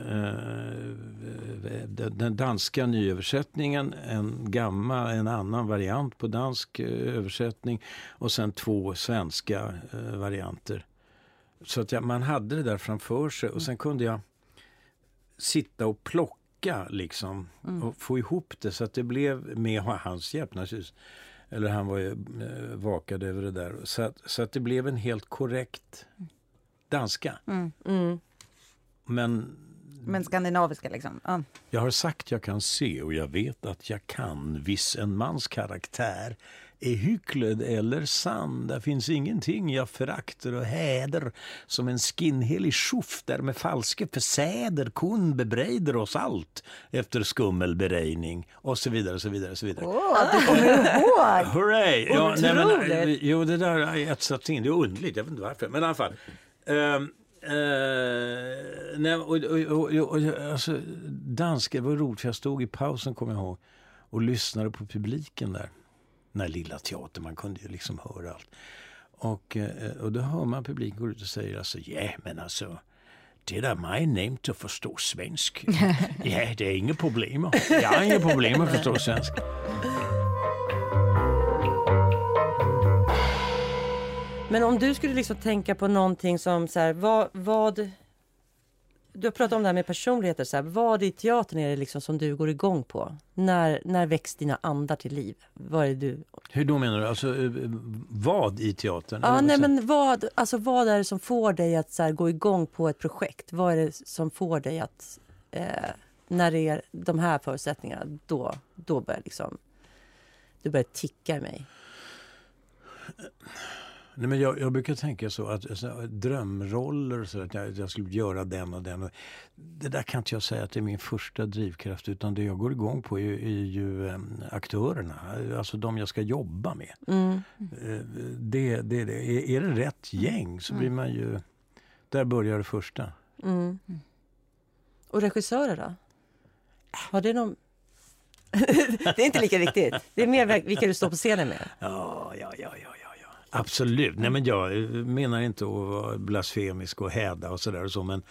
den den danska nyöversättningen, en gammal, en annan variant på dansk eh, översättning och sen två svenska eh, varianter. Så att jag, man hade det där framför sig och sen kunde jag sitta och plocka liksom och få ihop det så att det blev med hans hjälp naturligtvis. Eller han var ju eh, vakad över det där. Så att, så att det blev en helt korrekt danska. Mm. Men Men skandinaviska liksom. Ja. jag har sagt jag kan se och jag vet att jag kan viss en mans karaktär är hycklad eller sann. Där finns ingenting jag förakter och häder som en skinnhelig tjoff där med falske försäder kun bebreider oss allt efter skummelberäkning och så vidare och så vidare och så vidare. Åh, att du kommer ihåg! Hurray! Ja, nej, men, jo, det där har etsats in. Det är underligt, jag vet inte varför. Men i alla fall. Ehm, eh, nej, och, och, och, och, alltså, danska var roligt, för jag stod i pausen, kommer jag ihåg, och lyssnade på publiken där. Den här lilla teatern, man kunde ju liksom höra allt. Och, eh, och då hör man publiken gå ut och säger alltså, ja men alltså, det är da mig nemt att förstå svensk. *laughs* ja, det är inga problem. Jag har inga problem att förstå svensk. Men om du skulle liksom tänka på någonting som så här, vad, vad du har pratat om det här med personligheter. Så här, vad i teatern är det liksom som du går igång på? När, när väcks dina andar till liv? Vad är du... Hur då menar du? Alltså, eh, vad i teatern? Ja, nej, men vad, alltså, vad är det som får dig att så här, gå igång på ett projekt? Vad är det som får dig att... Eh, när det är de här förutsättningarna, då, då börjar liksom... Du börjar ticka i mig. Nej, men jag, jag brukar tänka så att alltså, drömroller, så att jag, jag skulle göra den och den. Och det där kan inte jag säga att det är min första drivkraft utan det jag går igång på är, ju- är ju em, aktörerna, alltså de jag ska jobba med. Mm. Eh, Det, det, det. Är, är det rätt gäng så blir man ju... Där börjar det första. Mm. Och regissörer då? Har det någon... *laughs* det är inte lika viktigt. Det är mer vilka du står på scenen med. Ja, ja, ja, ja. Absolut. Nej, men jag eh, menar inte att vara blasfemisk och häda och sådär och så, men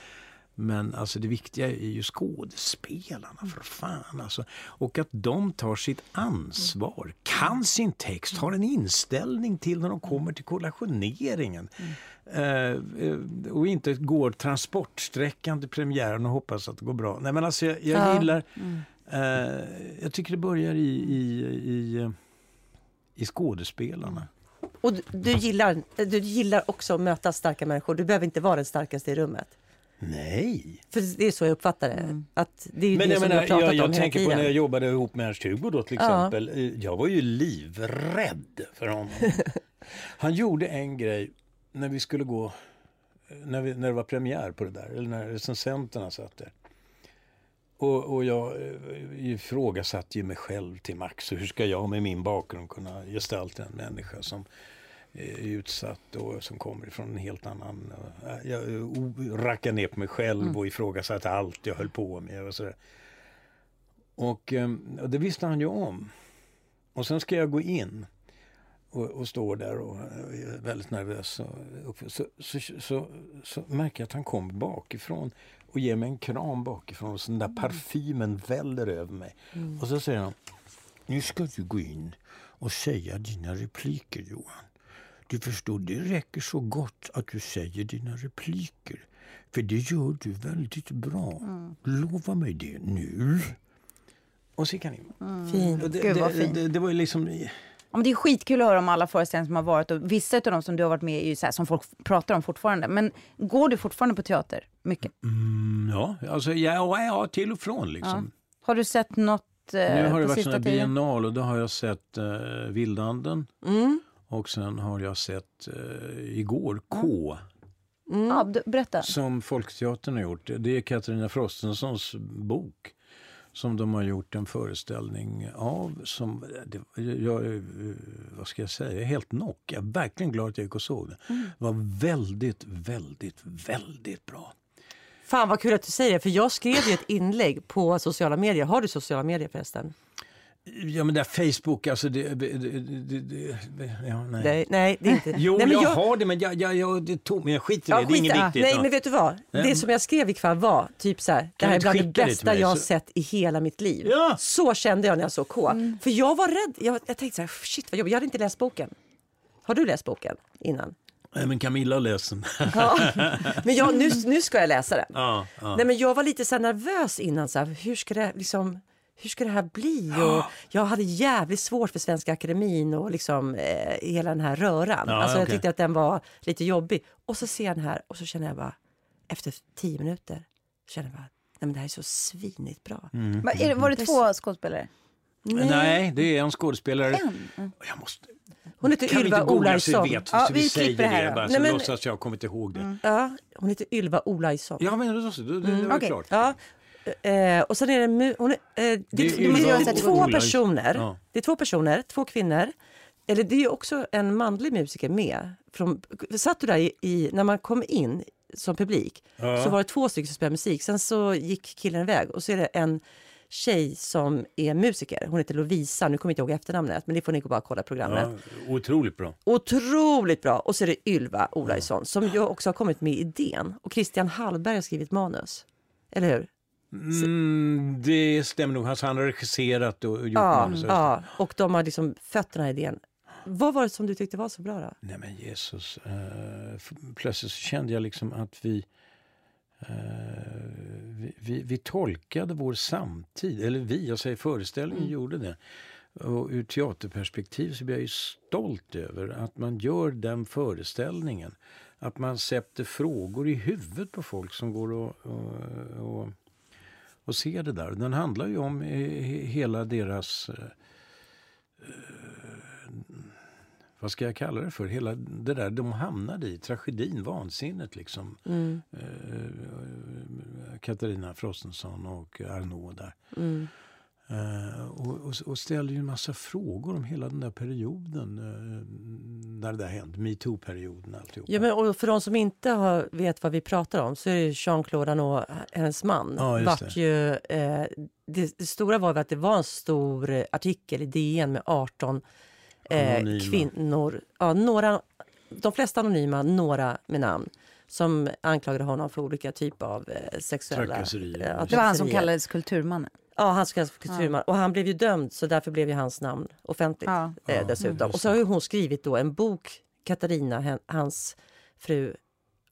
men alltså det viktiga är ju skådespelarna för fan. Alltså. Och att de tar sitt ansvar, kan sin text, har en inställning till när de kommer till kollationeringen. Eh, eh, och inte går transportsträckan till premiären och hoppas att det går bra. Nej men alltså jag, jag Ja. gillar, eh, jag tycker det börjar i, i, i, i skådespelarna. Och du, du, gillar, du gillar också att möta starka människor. Du behöver inte vara den starkaste i rummet. Nej. För det är så jag uppfattar det. Att det är Men det jag, menar, jag, jag hela tänker tiden. på när jag jobbade ihop med Ernst-Hugo då till Ja. exempel. Eh, Jag var ju livrädd för honom. *laughs* Han gjorde en grej när vi skulle gå, eh, när, vi, när det var premiär på det där, eller när recensenterna satt där. Och, och jag eh, ifrågasatte ju mig själv till max. Och hur ska jag med min bakgrund kunna gestalta en människa som är utsatt och som kommer ifrån en helt annan... eh, Jag eh, rackade ner på mig själv och ifrågasatte allt jag höll på med. Och, sådär. Och, eh, och det visste han ju om. Och sen ska jag gå in och, och stå där och eh, är väldigt nervös. Och, så, så, så, så, så märker jag att han kommer bakifrån och ger mig en kram bakifrån och så den där parfymen väller över mig. Och så säger han, nu ska du gå in och säga dina repliker Johan. Du förstår, det räcker så gott att du säger dina repliker. För det gör du väldigt bra. Lova mig det nu. Och så gick han in. Fint. Och det, Gud, vad det, fint. det, det var ju liksom... Ja, men det är skitkul att höra om alla föreställningar som har varit och vissa av dem som du har varit med i är ju så här, som folk pratar om fortfarande. Men går du fortfarande på teater? Mycket? Mm, ja, alltså, ja, ja, till och från liksom. Har du sett något eh, Nu har det varit tiden? biennal och då har jag sett uh, Vildanden Mm. Och sen har jag sett eh, igår K Ja, du- berätta. som Folkteatern har gjort. Det är Katarina Frostensons bok som de har gjort en föreställning av. Som, det, jag, eh, vad ska jag säga, jag är helt knock. Jag är verkligen glad att jag gick och såg det. Det var väldigt, väldigt, väldigt bra. Fan vad kul att du säger det, för jag skrev ju ett inlägg på sociala medier. Har du sociala medier förresten? Ja men det här Facebook, alltså det... det, det, det, det ja, nej. Nej, nej det är inte. Jo, nej, men jag, har det men jag, jag, jag, det tog, men jag skiter i Ja, det. Det är inget det. viktigt. Nej, men vet du vad? Nej, Det som jag skrev ikväll var typ så här, det Kan här är bland det det bästa mig, jag så- sett i hela mitt liv. Ja. Så kände jag när jag såg K. För jag var rädd. Jag, jag tänkte så här, shit vad jobbigt. Jag hade inte läst boken. Har du läst boken innan? Nej, men Camilla läser den. *laughs* Ja. Men jag, nu, nu ska jag läsa den. ja, ja. Nej, men jag var lite så nervös innan. Så här, hur, ska det, liksom, hur ska det här bli? Och jag hade jävligt svårt för Svenska Akademin och liksom, eh, hela den här röran. Ja, alltså, Jag okej. tyckte att den var lite jobbig. Och så ser jag den här och så känner jag bara, efter tio minuter, känner jag bara, nej men det här är så svinigt bra. Mm. Va, är, det- var det två skådespelare? Nej, det är en skådespelare. En? Jag måste... Hon heter Kan vi Ylva vi Olausson. vet Ja, vi vi, säger det här det bara, så Nej, men- låtsas jag har kommit ihåg det. Ja, hon heter Ylva Olausson. Ja, men då, då, det var okej. klart. Ja, eh, och sen är det, hon är, eh, det, det, Det är det, är två Olausson. personer. Ja. Det är två personer, två kvinnor. Eller det är ju också en manlig musiker med. Från, satt du där i, i, när man kom in som publik Ja. så var det två stycken som spelade musik. Sen så gick killen iväg och så är det en tjej som är musiker. Hon heter Lovisa, nu kommer jag inte ihåg efternamnet men det får ni bara kolla programmet. Ja, otroligt bra. Otroligt bra! Och så är det Ylva Olausson som ju också har kommit med idén. Och Christian Hallberg har skrivit manus. Eller hur? Mm, det stämmer nog. Alltså, han har regisserat och gjort Ja, manus. ja, och de har liksom fött den här idén. Vad var det som du tyckte var så bra då? Nej men Jesus. Eh, plötsligt så kände jag liksom att vi, vi, vi, vi tolkade vår samtid, eller vi, jag säger föreställningen gjorde det. Och ur teaterperspektiv så blir jag ju stolt över att man gör den föreställningen. Att man sätter frågor i huvudet på folk som går och, och, och, och ser det där. Den handlar ju om eh, he- hela deras eh, vad ska jag kalla det för? Hela det där de hamnade i, tragedin, vansinnet liksom. Mm. Eh, Katarina Frostenson och Arnaud där. Mm. Eh, och, och, och ställde ju en massa frågor om hela den där perioden. Eh, när det där hände, metoo-perioden alltihopa. Ja, men, och för de som inte har, vet vad vi pratar om så är det Jean-Claude Arnault, hennes man. Ja, vart ju, eh, det, det stora var att det var en stor artikel i DN med 18 eh, kvinnor, ja, några, de flesta anonyma, några med namn som anklagade honom för olika typer av eh, sexuella Trakasserier. ja, Det var han som kallades Kulturmannen. Ja, han skulle kulturman. Och han blev ju dömd så därför blev ju hans namn offentligt Ja. eh, dessutom. Och så har ju hon skrivit då en bok, Katarina, hans fru,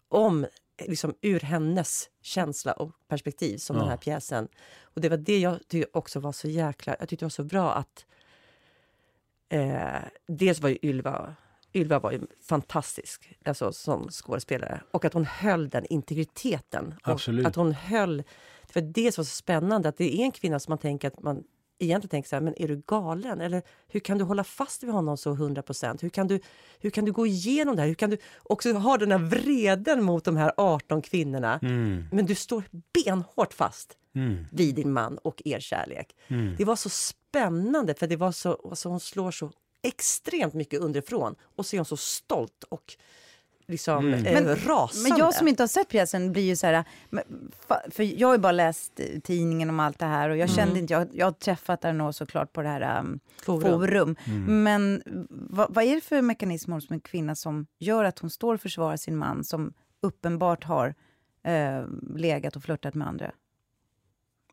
om eh, liksom ur hennes känsla och perspektiv som Ja. den här pjäsen. Och det var det jag tyckte också var så jäkla, jag tyckte det var så bra att eh, dels var ju Ylva Ylva var ju fantastisk alltså, som skådespelare och att hon höll den integriteten. Absolut. Att hon höll, det var det som var så spännande, att det är en kvinna som man tänker att man egentligen tänker så här, men är du galen? Eller hur kan du hålla fast vid honom så 100 procent? Hur, kan du- hur kan du gå igenom det här? Hur kan du också ha den här vreden mot de här 18 kvinnorna? Mm, Men du står benhårt fast mm, vid din man och er kärlek. mm. Det var så spännande för det var så, alltså hon slår så extremt mycket underifrån och så är hon så stolt och liksom Mm. eh, Men- rasande. Men jag som inte har sett pjäsen blir ju så här, för jag har ju bara läst eh, tidningen om allt det här och jag kände inte, jag, jag har träffat Arnaud såklart på det här um, Forum. forum. Mm. Men vad, vad är det för mekanismer hos en kvinna som gör att hon står och försvarar sin man som uppenbart har eh, legat och flörtat med andra?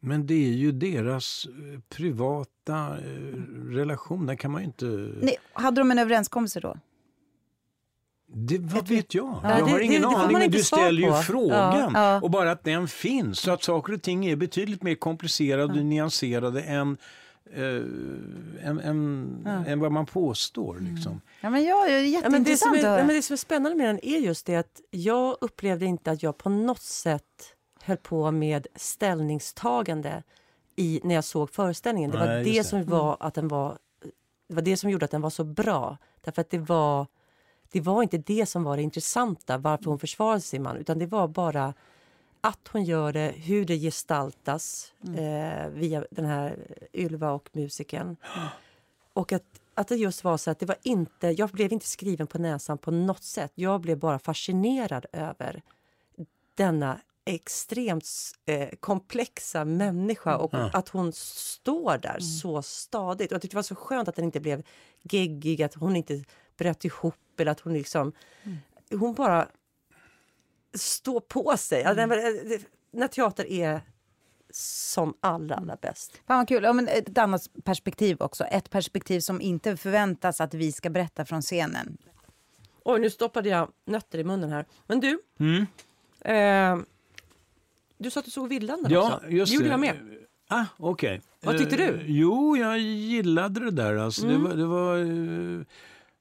Men det är ju deras eh, privata eh, relation. Den kan man ju inte... Nej, hade de en överenskommelse då? Det, vad vet jag? Ja, jag har det- ingen det aning, men du ställer ju på. frågan. Ja, ja. Och bara att den finns, så att saker och ting är betydligt mer komplicerade och nyanserade än, eh, än, än, än vad man påstår. Liksom. Ja, men ja, det är Ja, men det, som jätteintressant är, ja, men det som är spännande med den är just det att jag upplevde inte att jag på något sätt höll på med ställningstagande i, när jag såg föreställningen. Det var Nej, det, det. som var att den var det var det som gjorde att den var så bra. Därför att det var, det var inte det som var det intressanta, varför hon försvarade sin man, utan det var bara att hon gör det, hur det gestaltas eh, via den här Ylva och musiken. *gasps* Och att, att det just var så att det var inte, jag blev inte skriven på näsan på något sätt. Jag blev bara fascinerad över denna extremt eh, komplexa människa och att hon står där så stadigt. Och jag tyckte det var så skönt att den inte blev geggig, att hon inte bröt ihop eller att hon liksom... Hon bara står på sig. Den eh, när teater är som allra, allra bäst. Fan vad kul. Ja, men ett annat perspektiv också. Ett perspektiv som inte förväntas att vi ska berätta från scenen. Oj, nu stoppade jag nötter i munnen här. Men du, Mm. eh, du sa att du såg Vildanden Ja, också. just det gjorde jag med. Ah, okej. Vad tyckte Eh, du? Mm. Jo, jag gillade det där. Alltså, Det var, det var eh,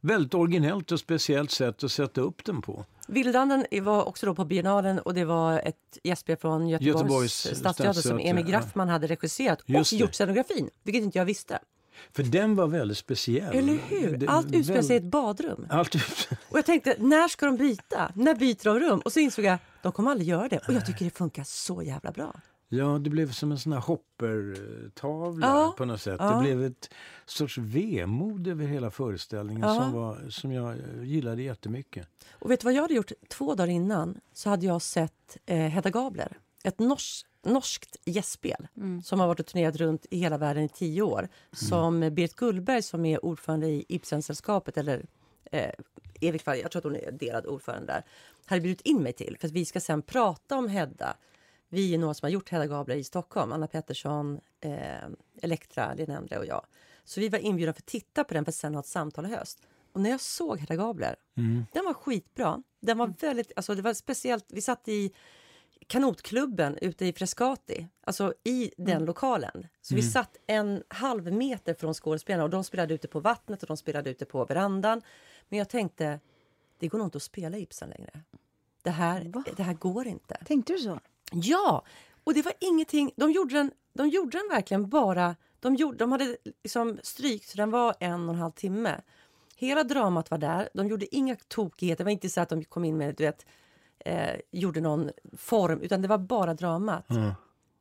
väldigt originellt och speciellt sätt att sätta upp den på. Vildanden var också då på biennalen och det var ett gästspel från Göteborgs, Göteborgs stadsteater som Emil. Graffman hade regisserat och det. gjort scenografin, vilket inte jag visste. För den var väldigt speciell. Eller hur? Det- Allt utspelar sig i ett badrum. Allt Och jag tänkte, när ska de byta? När byter de rum? Och så insåg jag, de kommer aldrig göra det. Och jag tycker det funkar så jävla bra. Ja, det blev som en sån här hoppertavla Ja, på något sätt. ja. Det blev ett sorts vemod över hela föreställningen Ja. som, var, som jag eh, gillade jättemycket. Och vet du vad jag hade gjort två dagar innan? Så hade jag sett eh, Hedda Gabler, ett nors norskt gästspel som har varit och turnerat runt i hela världen i tio år. Som Berit Gullberg som är ordförande i Ibsensällskapet, eller eh, i vilket fall, jag tror att hon är delad ordförande där, hade bjudit in mig till för att vi ska sen prata om Hedda. Vi är några som har gjort Hedda Gabler i Stockholm, Anna Pettersson, eh, Elektra, Endre och jag. Så vi var inbjudna för att titta på den för att sen ha ett samtal i höst. Och när jag såg Hedda Gabler, den var skitbra. Den var väldigt, alltså det var speciellt, vi satt i kanotklubben ute i Frescati, alltså i den lokalen. Så vi satt en halv meter från skådespelarna och de spelade ute på vattnet och de spelade ute på verandan. Men jag tänkte, det går nog inte att spela Ibsen längre. Det här, det här går inte. Tänkte du så? Ja, och det var ingenting. De gjorde den, de gjorde den verkligen bara... De, gjorde, de hade liksom strykt, så den var en och en halv timme. Hela dramat var där. De gjorde inga tokigheter. Det var inte så att de kom in med, du vet, eh, gjorde någon form, utan det var bara dramat.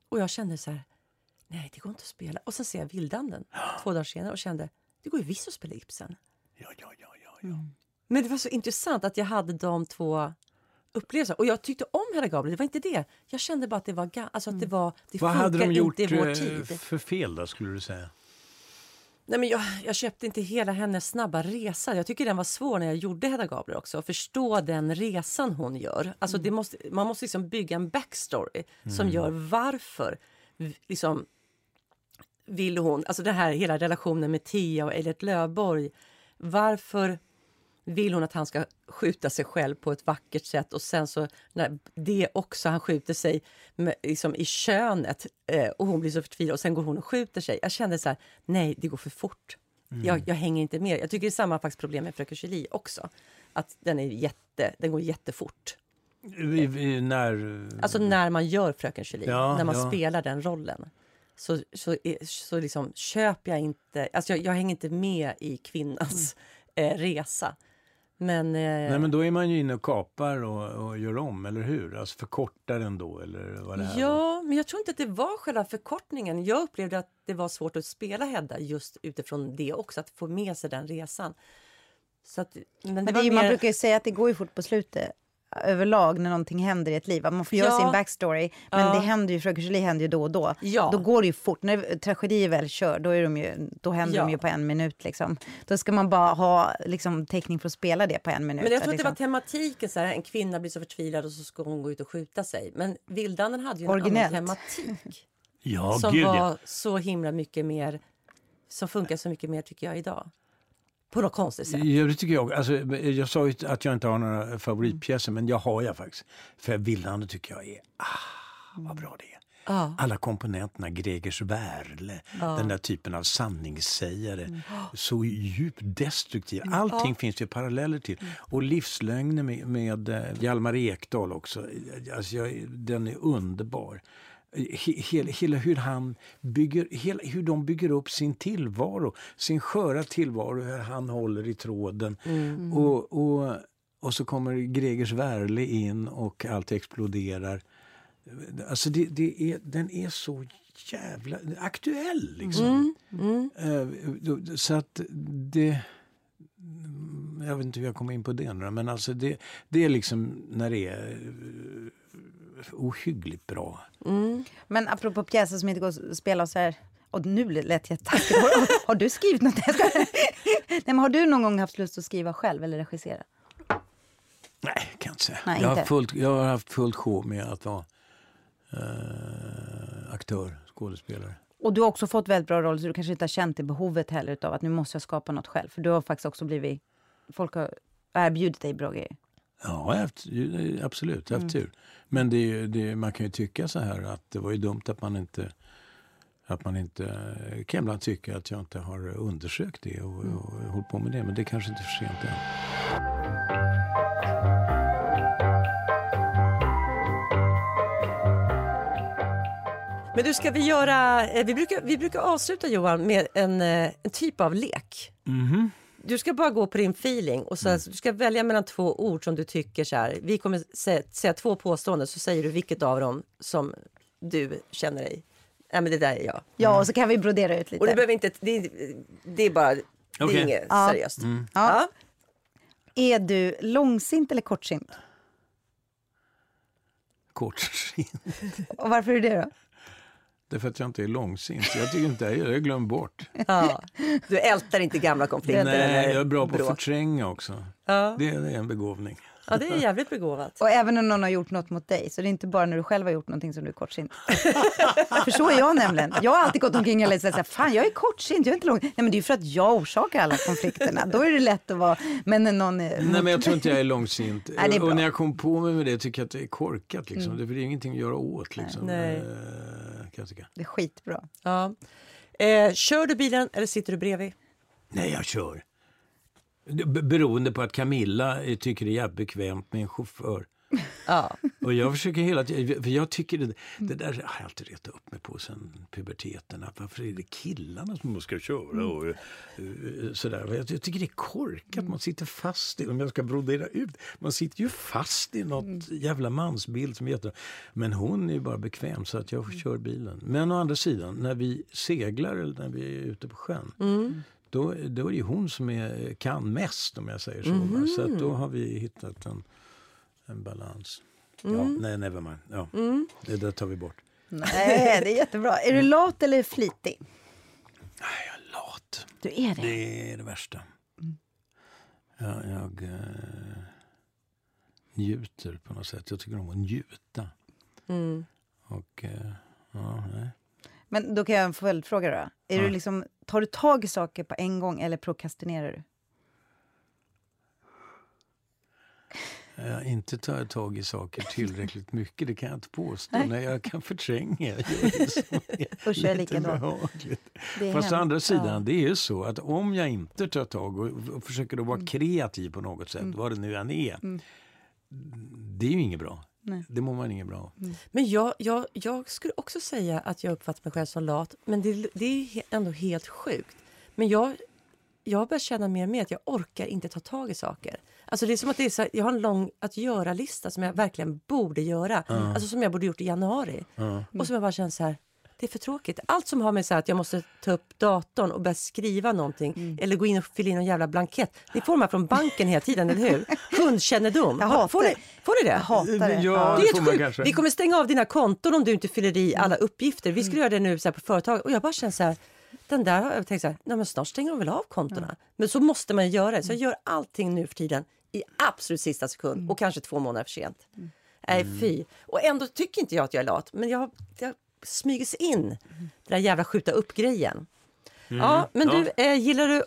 Och jag kände så här, nej det går inte att spela. Och sen ser jag Vildanden *gasps* två dagar senare och kände, det går ju visst att spela Ibsen. Ja, ja, ja, ja. Men det var så intressant att jag hade de två upplevelserna. Och jag tyckte om Hedda Gabler, det var inte det. Jag kände bara att det var, alltså att det var, det Vad hade de gjort eh, för fel då, skulle du säga? Nej, men jag, jag köpte inte hela hennes snabba resa. Jag tycker den var svår när jag gjorde Hedda Gabler också. Att förstå den resan hon gör. Alltså det måste, man måste liksom bygga en backstory som gör varför liksom, vill hon... Alltså det här hela relationen med Tia och Eilert Löfborg. Varför vill hon att han ska skjuta sig själv på ett vackert sätt och sen så när det också, han skjuter sig med, liksom i könet eh, och hon blir så förtvivlad och sen går hon och skjuter sig. Jag kände så här, nej det går för fort. Jag, jag hänger inte med. Jag tycker det är samma faktiskt problem med Fröken Julie också. Att den, är jätte, den går jättefort. Vi, vi, när... Alltså när man gör Fröken Julie, Ja, när man ja. spelar den rollen. Så, så, är- så liksom köper jag inte, alltså jag, jag hänger inte med i kvinnans eh, resa. Men, eh, Nej, men då är man ju inne och kapar och, och gör om, eller hur? Alltså förkortar den då, eller vad det här var. Ja, men jag tror inte att det var själva förkortningen. Jag upplevde att det var svårt att spela Hedda just utifrån det också, att få med sig den resan. Så att, men det Men det var är, ju- Man mer- brukar ju säga att det går ju fort på slutet överlag när någonting händer i ett liv. Man får göra Ja. sin backstory, men Ja. det händer ju, Fröken Julie händer ju då och då. Ja. Då går det ju fort. När tragedier väl kör, då, är de ju, då händer Ja. de ju på en minut. Liksom. Då ska man bara ha liksom, täckning för att spela det på en minut. Men jag tror att det liksom. var tematiken, så här, en kvinna blir så förtvivlad och så ska hon gå ut och skjuta sig. Men Vildanden hade ju en Originellt. annan tematik Ja, som gud var ja. så himla mycket mer, som funkar så mycket mer tycker jag idag. På något konstigt sätt. Ja, det tycker jag. Alltså, jag sa ju att jag inte har några favoritpjäser, men jag har jag faktiskt. För Vildande tycker jag är, ah, vad bra det är. Ja. Alla komponenterna, Gregers Wärle, den där typen av sanningssägare. Så djupt destruktiv. Allting finns det paralleller till. Och livslögner med, med eh, Hjalmar Ekdal också. Alltså jag, den är underbar. He, hela, hela hur han bygger, hela, hur de bygger upp sin tillvaro, sin sköra tillvaro, hur han håller i tråden. Mm. Och, och, och så kommer Gregers Wärle in och allt exploderar. Alltså det, det är, den är så jävla aktuell liksom. Mm. Eh, då- Så att det... Jag vet inte hur jag kom in på det nu, men alltså det, det är liksom när det är eh, ohyggligt bra. Men apropå pjäser som inte går att spela så här. Och nu lät jag taskigt. Har, har du skrivit något? *laughs* Nej, men har du någon gång haft lust att skriva själv eller regissera? Nej, kan jag inte säga. Nej, jag, har fullt, jag har haft fullt sjå med att vara eh, aktör, skådespelare. Och du har också fått väldigt bra roller så du kanske inte har känt det behovet heller utav att nu måste jag skapa något själv. För du har faktiskt också blivit, folk har erbjudit dig bra grejer. Ja, haft, absolut, jag har haft tur. Men det, är det, man kan ju tycka så här att det var ju dumt att man inte att man inte kan ibland tycka att jag inte har undersökt det och, och hållit på med det. Men det är kanske inte är för sent än. Men du, ska vi göra... eh, Vi brukar, vi brukar avsluta Johan med en, eh, en typ av lek. Du ska bara gå på din feeling och så, du ska välja mellan två ord som du tycker så här. Vi kommer säga, säga två påståenden så säger du vilket av dem som du känner dig. Ja men det där är jag. Ja, och så kan vi brodera ut lite. Och det behöver inte, det, är- det är bara, det är Okej. inget Ja. seriöst. Ja. Ja. Är du långsint eller kortsint? Kortsint. Och varför är det då? Därför att jag inte är långsint. Jag tycker inte jag är glömt bort. *laughs* Ja. Du ältar inte gamla konflikter? Nej, jag är bra på att förtränga också. Ja. Det, det är en begåvning. ja, det är jävligt begåvat. Och även om någon har gjort något mot dig, så det är inte bara när du själv har gjort någonting som du är kortsint. *laughs* För så är jag nämligen. Jag har alltid gått omkring och läst så här, fan jag är kortsint, jag är inte lång. Nej men det är ju för att jag orsakar alla konflikterna. Då är det lätt att vara, men när någon är Nej, men jag tror inte jag är långsint. Nej, det är och när jag kom på mig med det tycker jag att det är korkat. Liksom. Det är ingenting att göra åt. Liksom. Nej. Kan jag tycka. det är skitbra. Ja. Eh, kör du bilen eller sitter du bredvid? Nej, jag kör. Be- Beroende på att Camilla eh, tycker det är jävligt bekvämt med en chaufför. Ja. Och jag försöker hela tiden, för jag tycker det, det där har jag alltid retat upp mig på sen puberteten. Att varför är det killarna som ska köra och eh, sådär. Jag, jag tycker det är korkat, man sitter fast i, om jag ska brodera ut, man sitter ju fast i något jävla mansbild som är. Men hon är ju bara bekväm så att jag kör bilen. Men å andra sidan, när vi seglar eller när vi är ute på sjön, då, då är det ju hon som är, kan mest om jag säger så. va. Så då har vi hittat en, en balans. Ja, nej, never mind. Ja, Det där tar vi bort. Nej, det är jättebra. Är du lat eller flitig? Nej, jag är lat. Du är det. Det är det värsta. Jag, jag eh, njuter på något sätt. Jag tycker om att njuta. Och, eh, ja, nej. Men då kan jag en följdfråga då. Är du liksom, tar du tag i saker på en gång eller prokrastinerar du? Jag har inte tagit tag i saker *laughs* tillräckligt mycket, det kan jag inte påstå. Nej, jag kan förtränga. Jag gör det som *laughs* är Usch, jag är lite likadan. behagligt. Det är Fast å andra sidan, Ja. det är ju så att om jag inte tar tag och, och försöker att vara Mm. kreativ på något sätt, vad det nu än är, det är ju inget bra. Nej. Det mår man inget bra av. Men jag, jag, jag skulle också säga att jag uppfattar mig själv som lat. Men det, det är ändå helt sjukt. Men jag, jag börjar känna mer och mer att jag orkar inte ta tag i saker. Alltså det är som att det är så jag har en lång att göra-lista som jag verkligen borde göra. Alltså som jag borde gjort i januari. Och som jag bara känner så här, det är för tråkigt. Allt som har med så här att jag måste ta upp datorn och börja skriva någonting Mm. eller gå in och fylla i någon jävla blankett. Ni får de här från banken hela tiden, eller hur? *laughs* Kundkännedom. Jag hatar får, ni, det. får ni det? Jag hatar det. Ja, Det är sjukt. kanske. Vi kommer stänga av dina konton om du inte fyller i alla Mm. uppgifter. Vi skulle göra det nu så här på företag och jag bara känner så här. Den där har jag tänkt så här, nej men snart stänger de väl av kontona. Men så måste man ju göra det. Så jag Mm. gör allting nu för tiden i absolut sista sekund och kanske två månader för sent. Mm. Nej fy. Och ändå tycker inte jag att jag är lat. Men jag, jag smyger sig in. Mm. Den där jävla skjuta upp grejen. Ja, men Ja. du, eh, gillar du,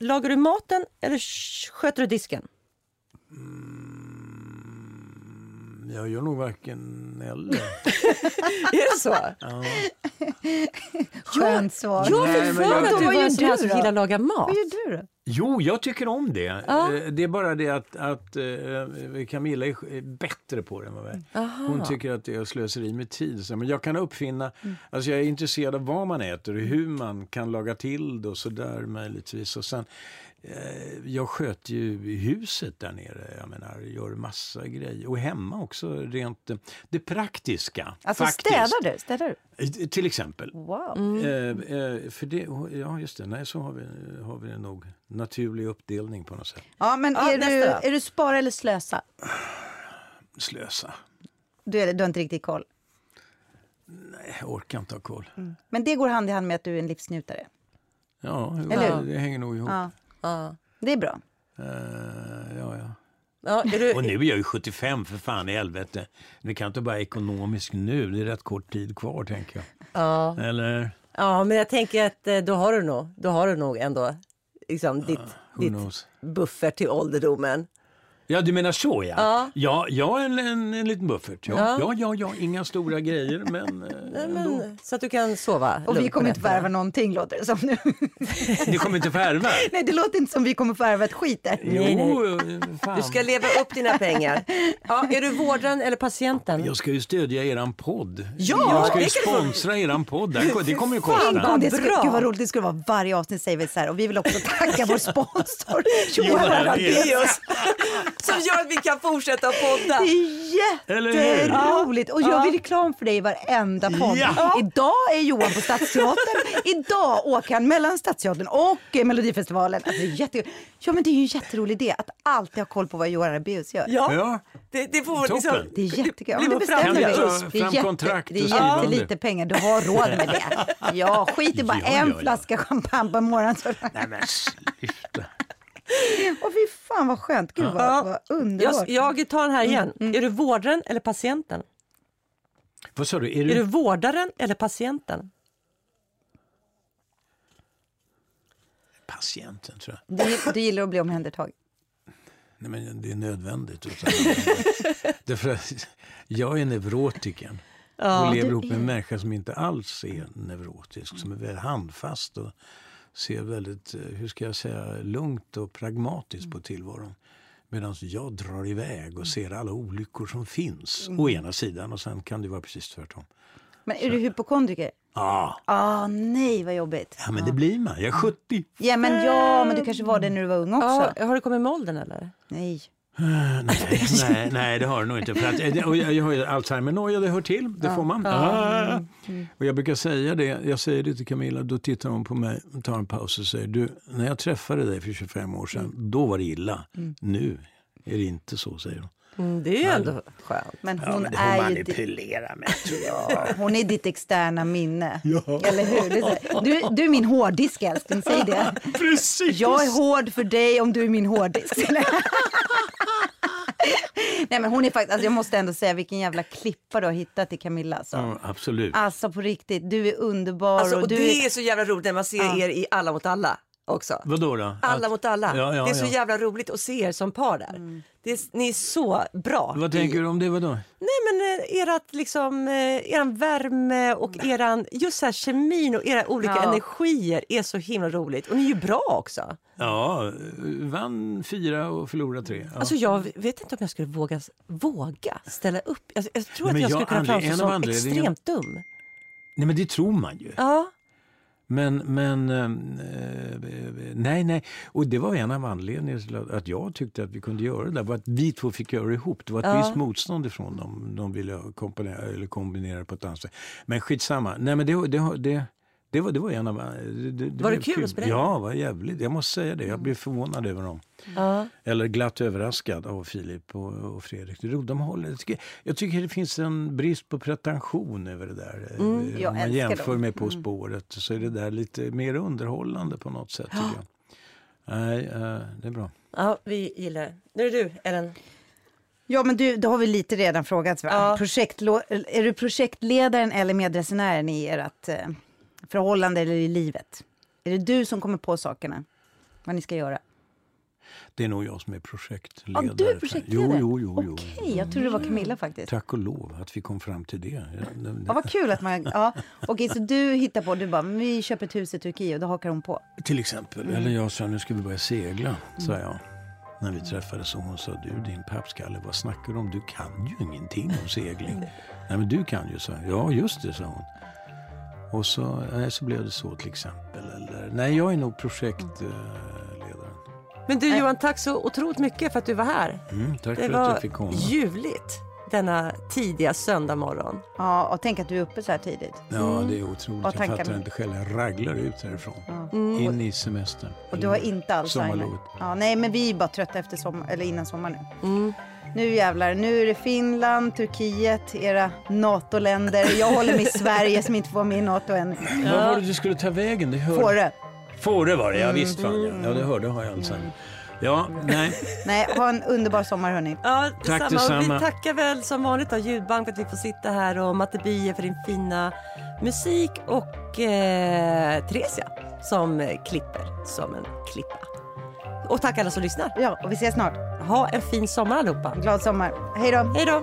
lagar du maten eller sköter du disken? Jag gör nog varken eller. *laughs* Är det så? Skönt svar. Jag fick för mig att du var en sån här som gillar att laga mat. Vad gör du då? Jo, jag tycker om det. Ja. Eh, Det är bara det att, att eh, Camilla är bättre på det än vad jag är. Hon tycker att det är slöseri med tid. Men jag kan uppfinna, alltså jag är intresserad av vad man äter och hur man kan laga till det och sådär möjligtvis. Och sen, jag sköter ju huset där nere, jag menar, gör massa grejer. Och hemma också, rent eh, det praktiska. Alltså faktiskt. städar du? Städar du? Eh, Till exempel. Wow. Eh, eh, för det, ja, just det. Nej, så har vi, har vi nog naturlig uppdelning på något sätt. Ja, men Ja, är, du, är du spara eller slösa? Slösa. Du, är, du har inte riktigt koll. Nej, jag orkar inte ha koll. Men det går hand i hand med att du är en livsnjutare. Ja, det, det hänger nog ihop. Ja, Ja. det är bra. Eh, ja, ja. Ja, du, Och nu är jag ju 75 för fan i helvete. Det kan inte vara ekonomiskt nu. Det är rätt kort tid kvar tänker jag. ja. Eller? ja, men jag tänker att eh, då har du nog, då har du nog ändå liksom ditt, Who ditt buffert till ålderdomen. Ja, du menar så ja. Ja. Ja, ja en, en, en liten buffert. Ja. Ja. Ja. ja, ja, inga stora grejer men, eh, *laughs* Nej, men, så att du kan sova Och vi kommer inte nätterna. värva någonting låter det som nu. *laughs* Ni kommer inte förvärva? *laughs* Nej, det låter inte som vi kommer värva ett skit där. Jo, fan. Du ska leva upp dina pengar. Ja, är du vårdaren eller patienten? Jag ska ju stödja eran podd. Ja, jag ska ju få- sponsra eran podd. Det kommer ju Fan, kosta. vad det skulle, bra. gud vad roligt det skulle vara varje avsnitt säger vi så här. Och vi vill också tacka vår sponsor Johan. Arabeus. Som gör att vi kan fortsätta podda. Det är jätteroligt. Och jag vill reklam för dig i varenda podd. Ja. Idag är Johan på Stadsteatern. Idag åker han mellan Stadsteatern och eh, Melodifestivalen. Alltså, det är jätte... Ja, men det är ju en jätterolig idé att alltid ha koll på vad Johan Arabeus gör. Ja, Ja. det, det får Toppen. liksom... Det är jättekul. Det vår bestämmer vi. Det är, Fram jätte, kontrakt det är jättelite pengar. Du har råd med det. *laughs* Ja, skit i bara Ja, en ja, ja. flaska champagne på morgonen. Nej men sluta. *laughs* Åh, fy fan vad skönt. Gud vad, Ja. vad underbart. Jag, jag tar den här igen. Är du vårdaren eller patienten? Vad sa du? Är Är du... du vårdaren eller patienten? patienten tror jag? Du, du gillar att bli omhändertagen. Nej, men det är nödvändigt. Utan, *laughs* därför att jag är neurotiken. och lever du ihop med en människa som inte alls är neurotisk. Som är väldigt handfast och ser väldigt, eh, hur ska jag säga, lugnt och pragmatiskt på tillvaron. Medan jag drar iväg och ser alla olyckor som finns. Å ena sidan och sen kan det vara precis tvärtom. Men är du hypokondriker? Ja, Ah, nej vad jobbigt. ja men det blir man. Jag är 70. Ja men ja, men du kanske var det när du var ung också? Ja, har du kommit med åldern eller? Nej. Nej, *laughs* nej, nej, det har det nog inte. För att, eh, och jag, jag har ju Alzheimer-noja, det hör till. Det får man. Ah. Och jag brukar säga det, jag säger det till Camilla, då tittar hon på mig, tar en paus och säger du, när jag träffade dig för 25 år sedan, då var det illa. Nu är det inte så, säger hon. Mm, det är ju ändå skönt. Men Ja, hon men det är hon ju ditt, manipulerar med, tror jag. hon är ditt externa minne. Eller hur? Du, du är min hårddisk älskling, säg det. *laughs* Precis! Jag är hård för dig om du är min hårddisk. *laughs* Nej men hon är faktiskt, alltså jag måste ändå säga vilken jävla klippa du har hittat i Camilla. Alltså, Ja, absolut. alltså på riktigt, du är underbar. Alltså, och och du det är... är så jävla roligt när man ser er i Alla mot alla också. Vadå då? Alla Att- mot alla. Ja, ja, det är så ja. jävla roligt att se er som par där. Det är, ni är så bra. Vad tänker du om det? Vadå? Nej men eh, erat liksom, eh, eran värme och eran, just så här kemin och era olika Ja. energier är så himla roligt. Och ni är ju bra också. Ja, vann fyra och förlorade tre. Ja. Alltså jag vet inte om jag skulle våga, våga ställa upp. Jag, jag tror Nej, att men jag skulle jag- kunna framstå en av som extremt dum. Nej, men det tror man ju. Ja. Men, men ehm, eh, nej, nej. Och det var en av anledningarna till att- att jag tyckte att vi kunde göra det där. var att vi två fick göra det ihop. Det var ett Ja. visst motstånd ifrån dem. De ville kombinera, eller kombinera på ett annat sätt. Men skitsamma. Nej, men det, det, det, det, var, det var en av... Det, det Var det kul att spela? Ja, var jävligt. Jag måste säga det. Jag blev förvånad över dem. ja. Eller glatt överraskad av Filip och, och Fredrik. De håller, jag, tycker, jag tycker det finns en brist på pretension över det där. Eh, jag Om man jämför dem. med På spåret så är det där lite mer underhållande på något sätt. tycker jag. Nej, eh, det är bra. ja, vi gillar det. Nu är det du, Ellen. Ja men du, då har vi lite redan frågat. Va? Ja. Projektlo- är du projektledaren eller medresenären i ert eh, förhållande eller i livet? Är det du som kommer på sakerna? Vad ni ska göra? Det är nog jag som är projektledare. Ja, du är projektledare? Jo, jo, jo. jo. Okej, jag trodde det var Camilla faktiskt. Tack och lov att vi kom fram till det. Ja, vad kul att man... Ja. Okej, så du hittar på, du bara, "Men vi köper ett hus i Turkiet och då hakar hon på. Till exempel. Eller jag sa, nu ska vi börja segla, sa jag. När vi träffades och hon sa, du din pappskalle, vad snackar du om? Du kan ju ingenting om segling. Nej men du kan ju, sa jag. Ja just det, sa hon. Och så, nej, så blev det så till exempel. Eller, nej, jag är nog projektledaren. Men du Johan, tack så otroligt mycket för att du var här. Mm, tack Det för att jag var fick komma. ljuvligt denna tidiga söndag morgon. Ja, och tänk att du är uppe så här tidigt. Ja, det är otroligt. Och Jag fattar inte själv. Jag raglar ut härifrån. Mm. In i semestern. Och du har inte. Sommarlovet. Ja, nej, men vi är bara trötta efter sommar, eller innan sommaren nu. Mm. Nu jävlar, nu är det Finland, Turkiet, era NATO-länder. Jag håller med Sverige som inte får med i NATO än. Vad var det du skulle ta vägen? Det hörde... Fårö. Fårö var det, ja visst fan ja. Ja, det hörde har jag Alzheimer. Ja, nej. Nej, ha en underbar sommar hörni. Ja, Tack detsamma. Och detsamma. Vi tackar väl som vanligt av Ljudbank för att vi får sitta här och Matte Bie för din fina musik och eh, Theresia som eh, klipper som en klippa. Och tack alla som lyssnar. Ja, och vi ses snart. Ha en fin sommar allihopa. Glad sommar. Hej då. Hej då!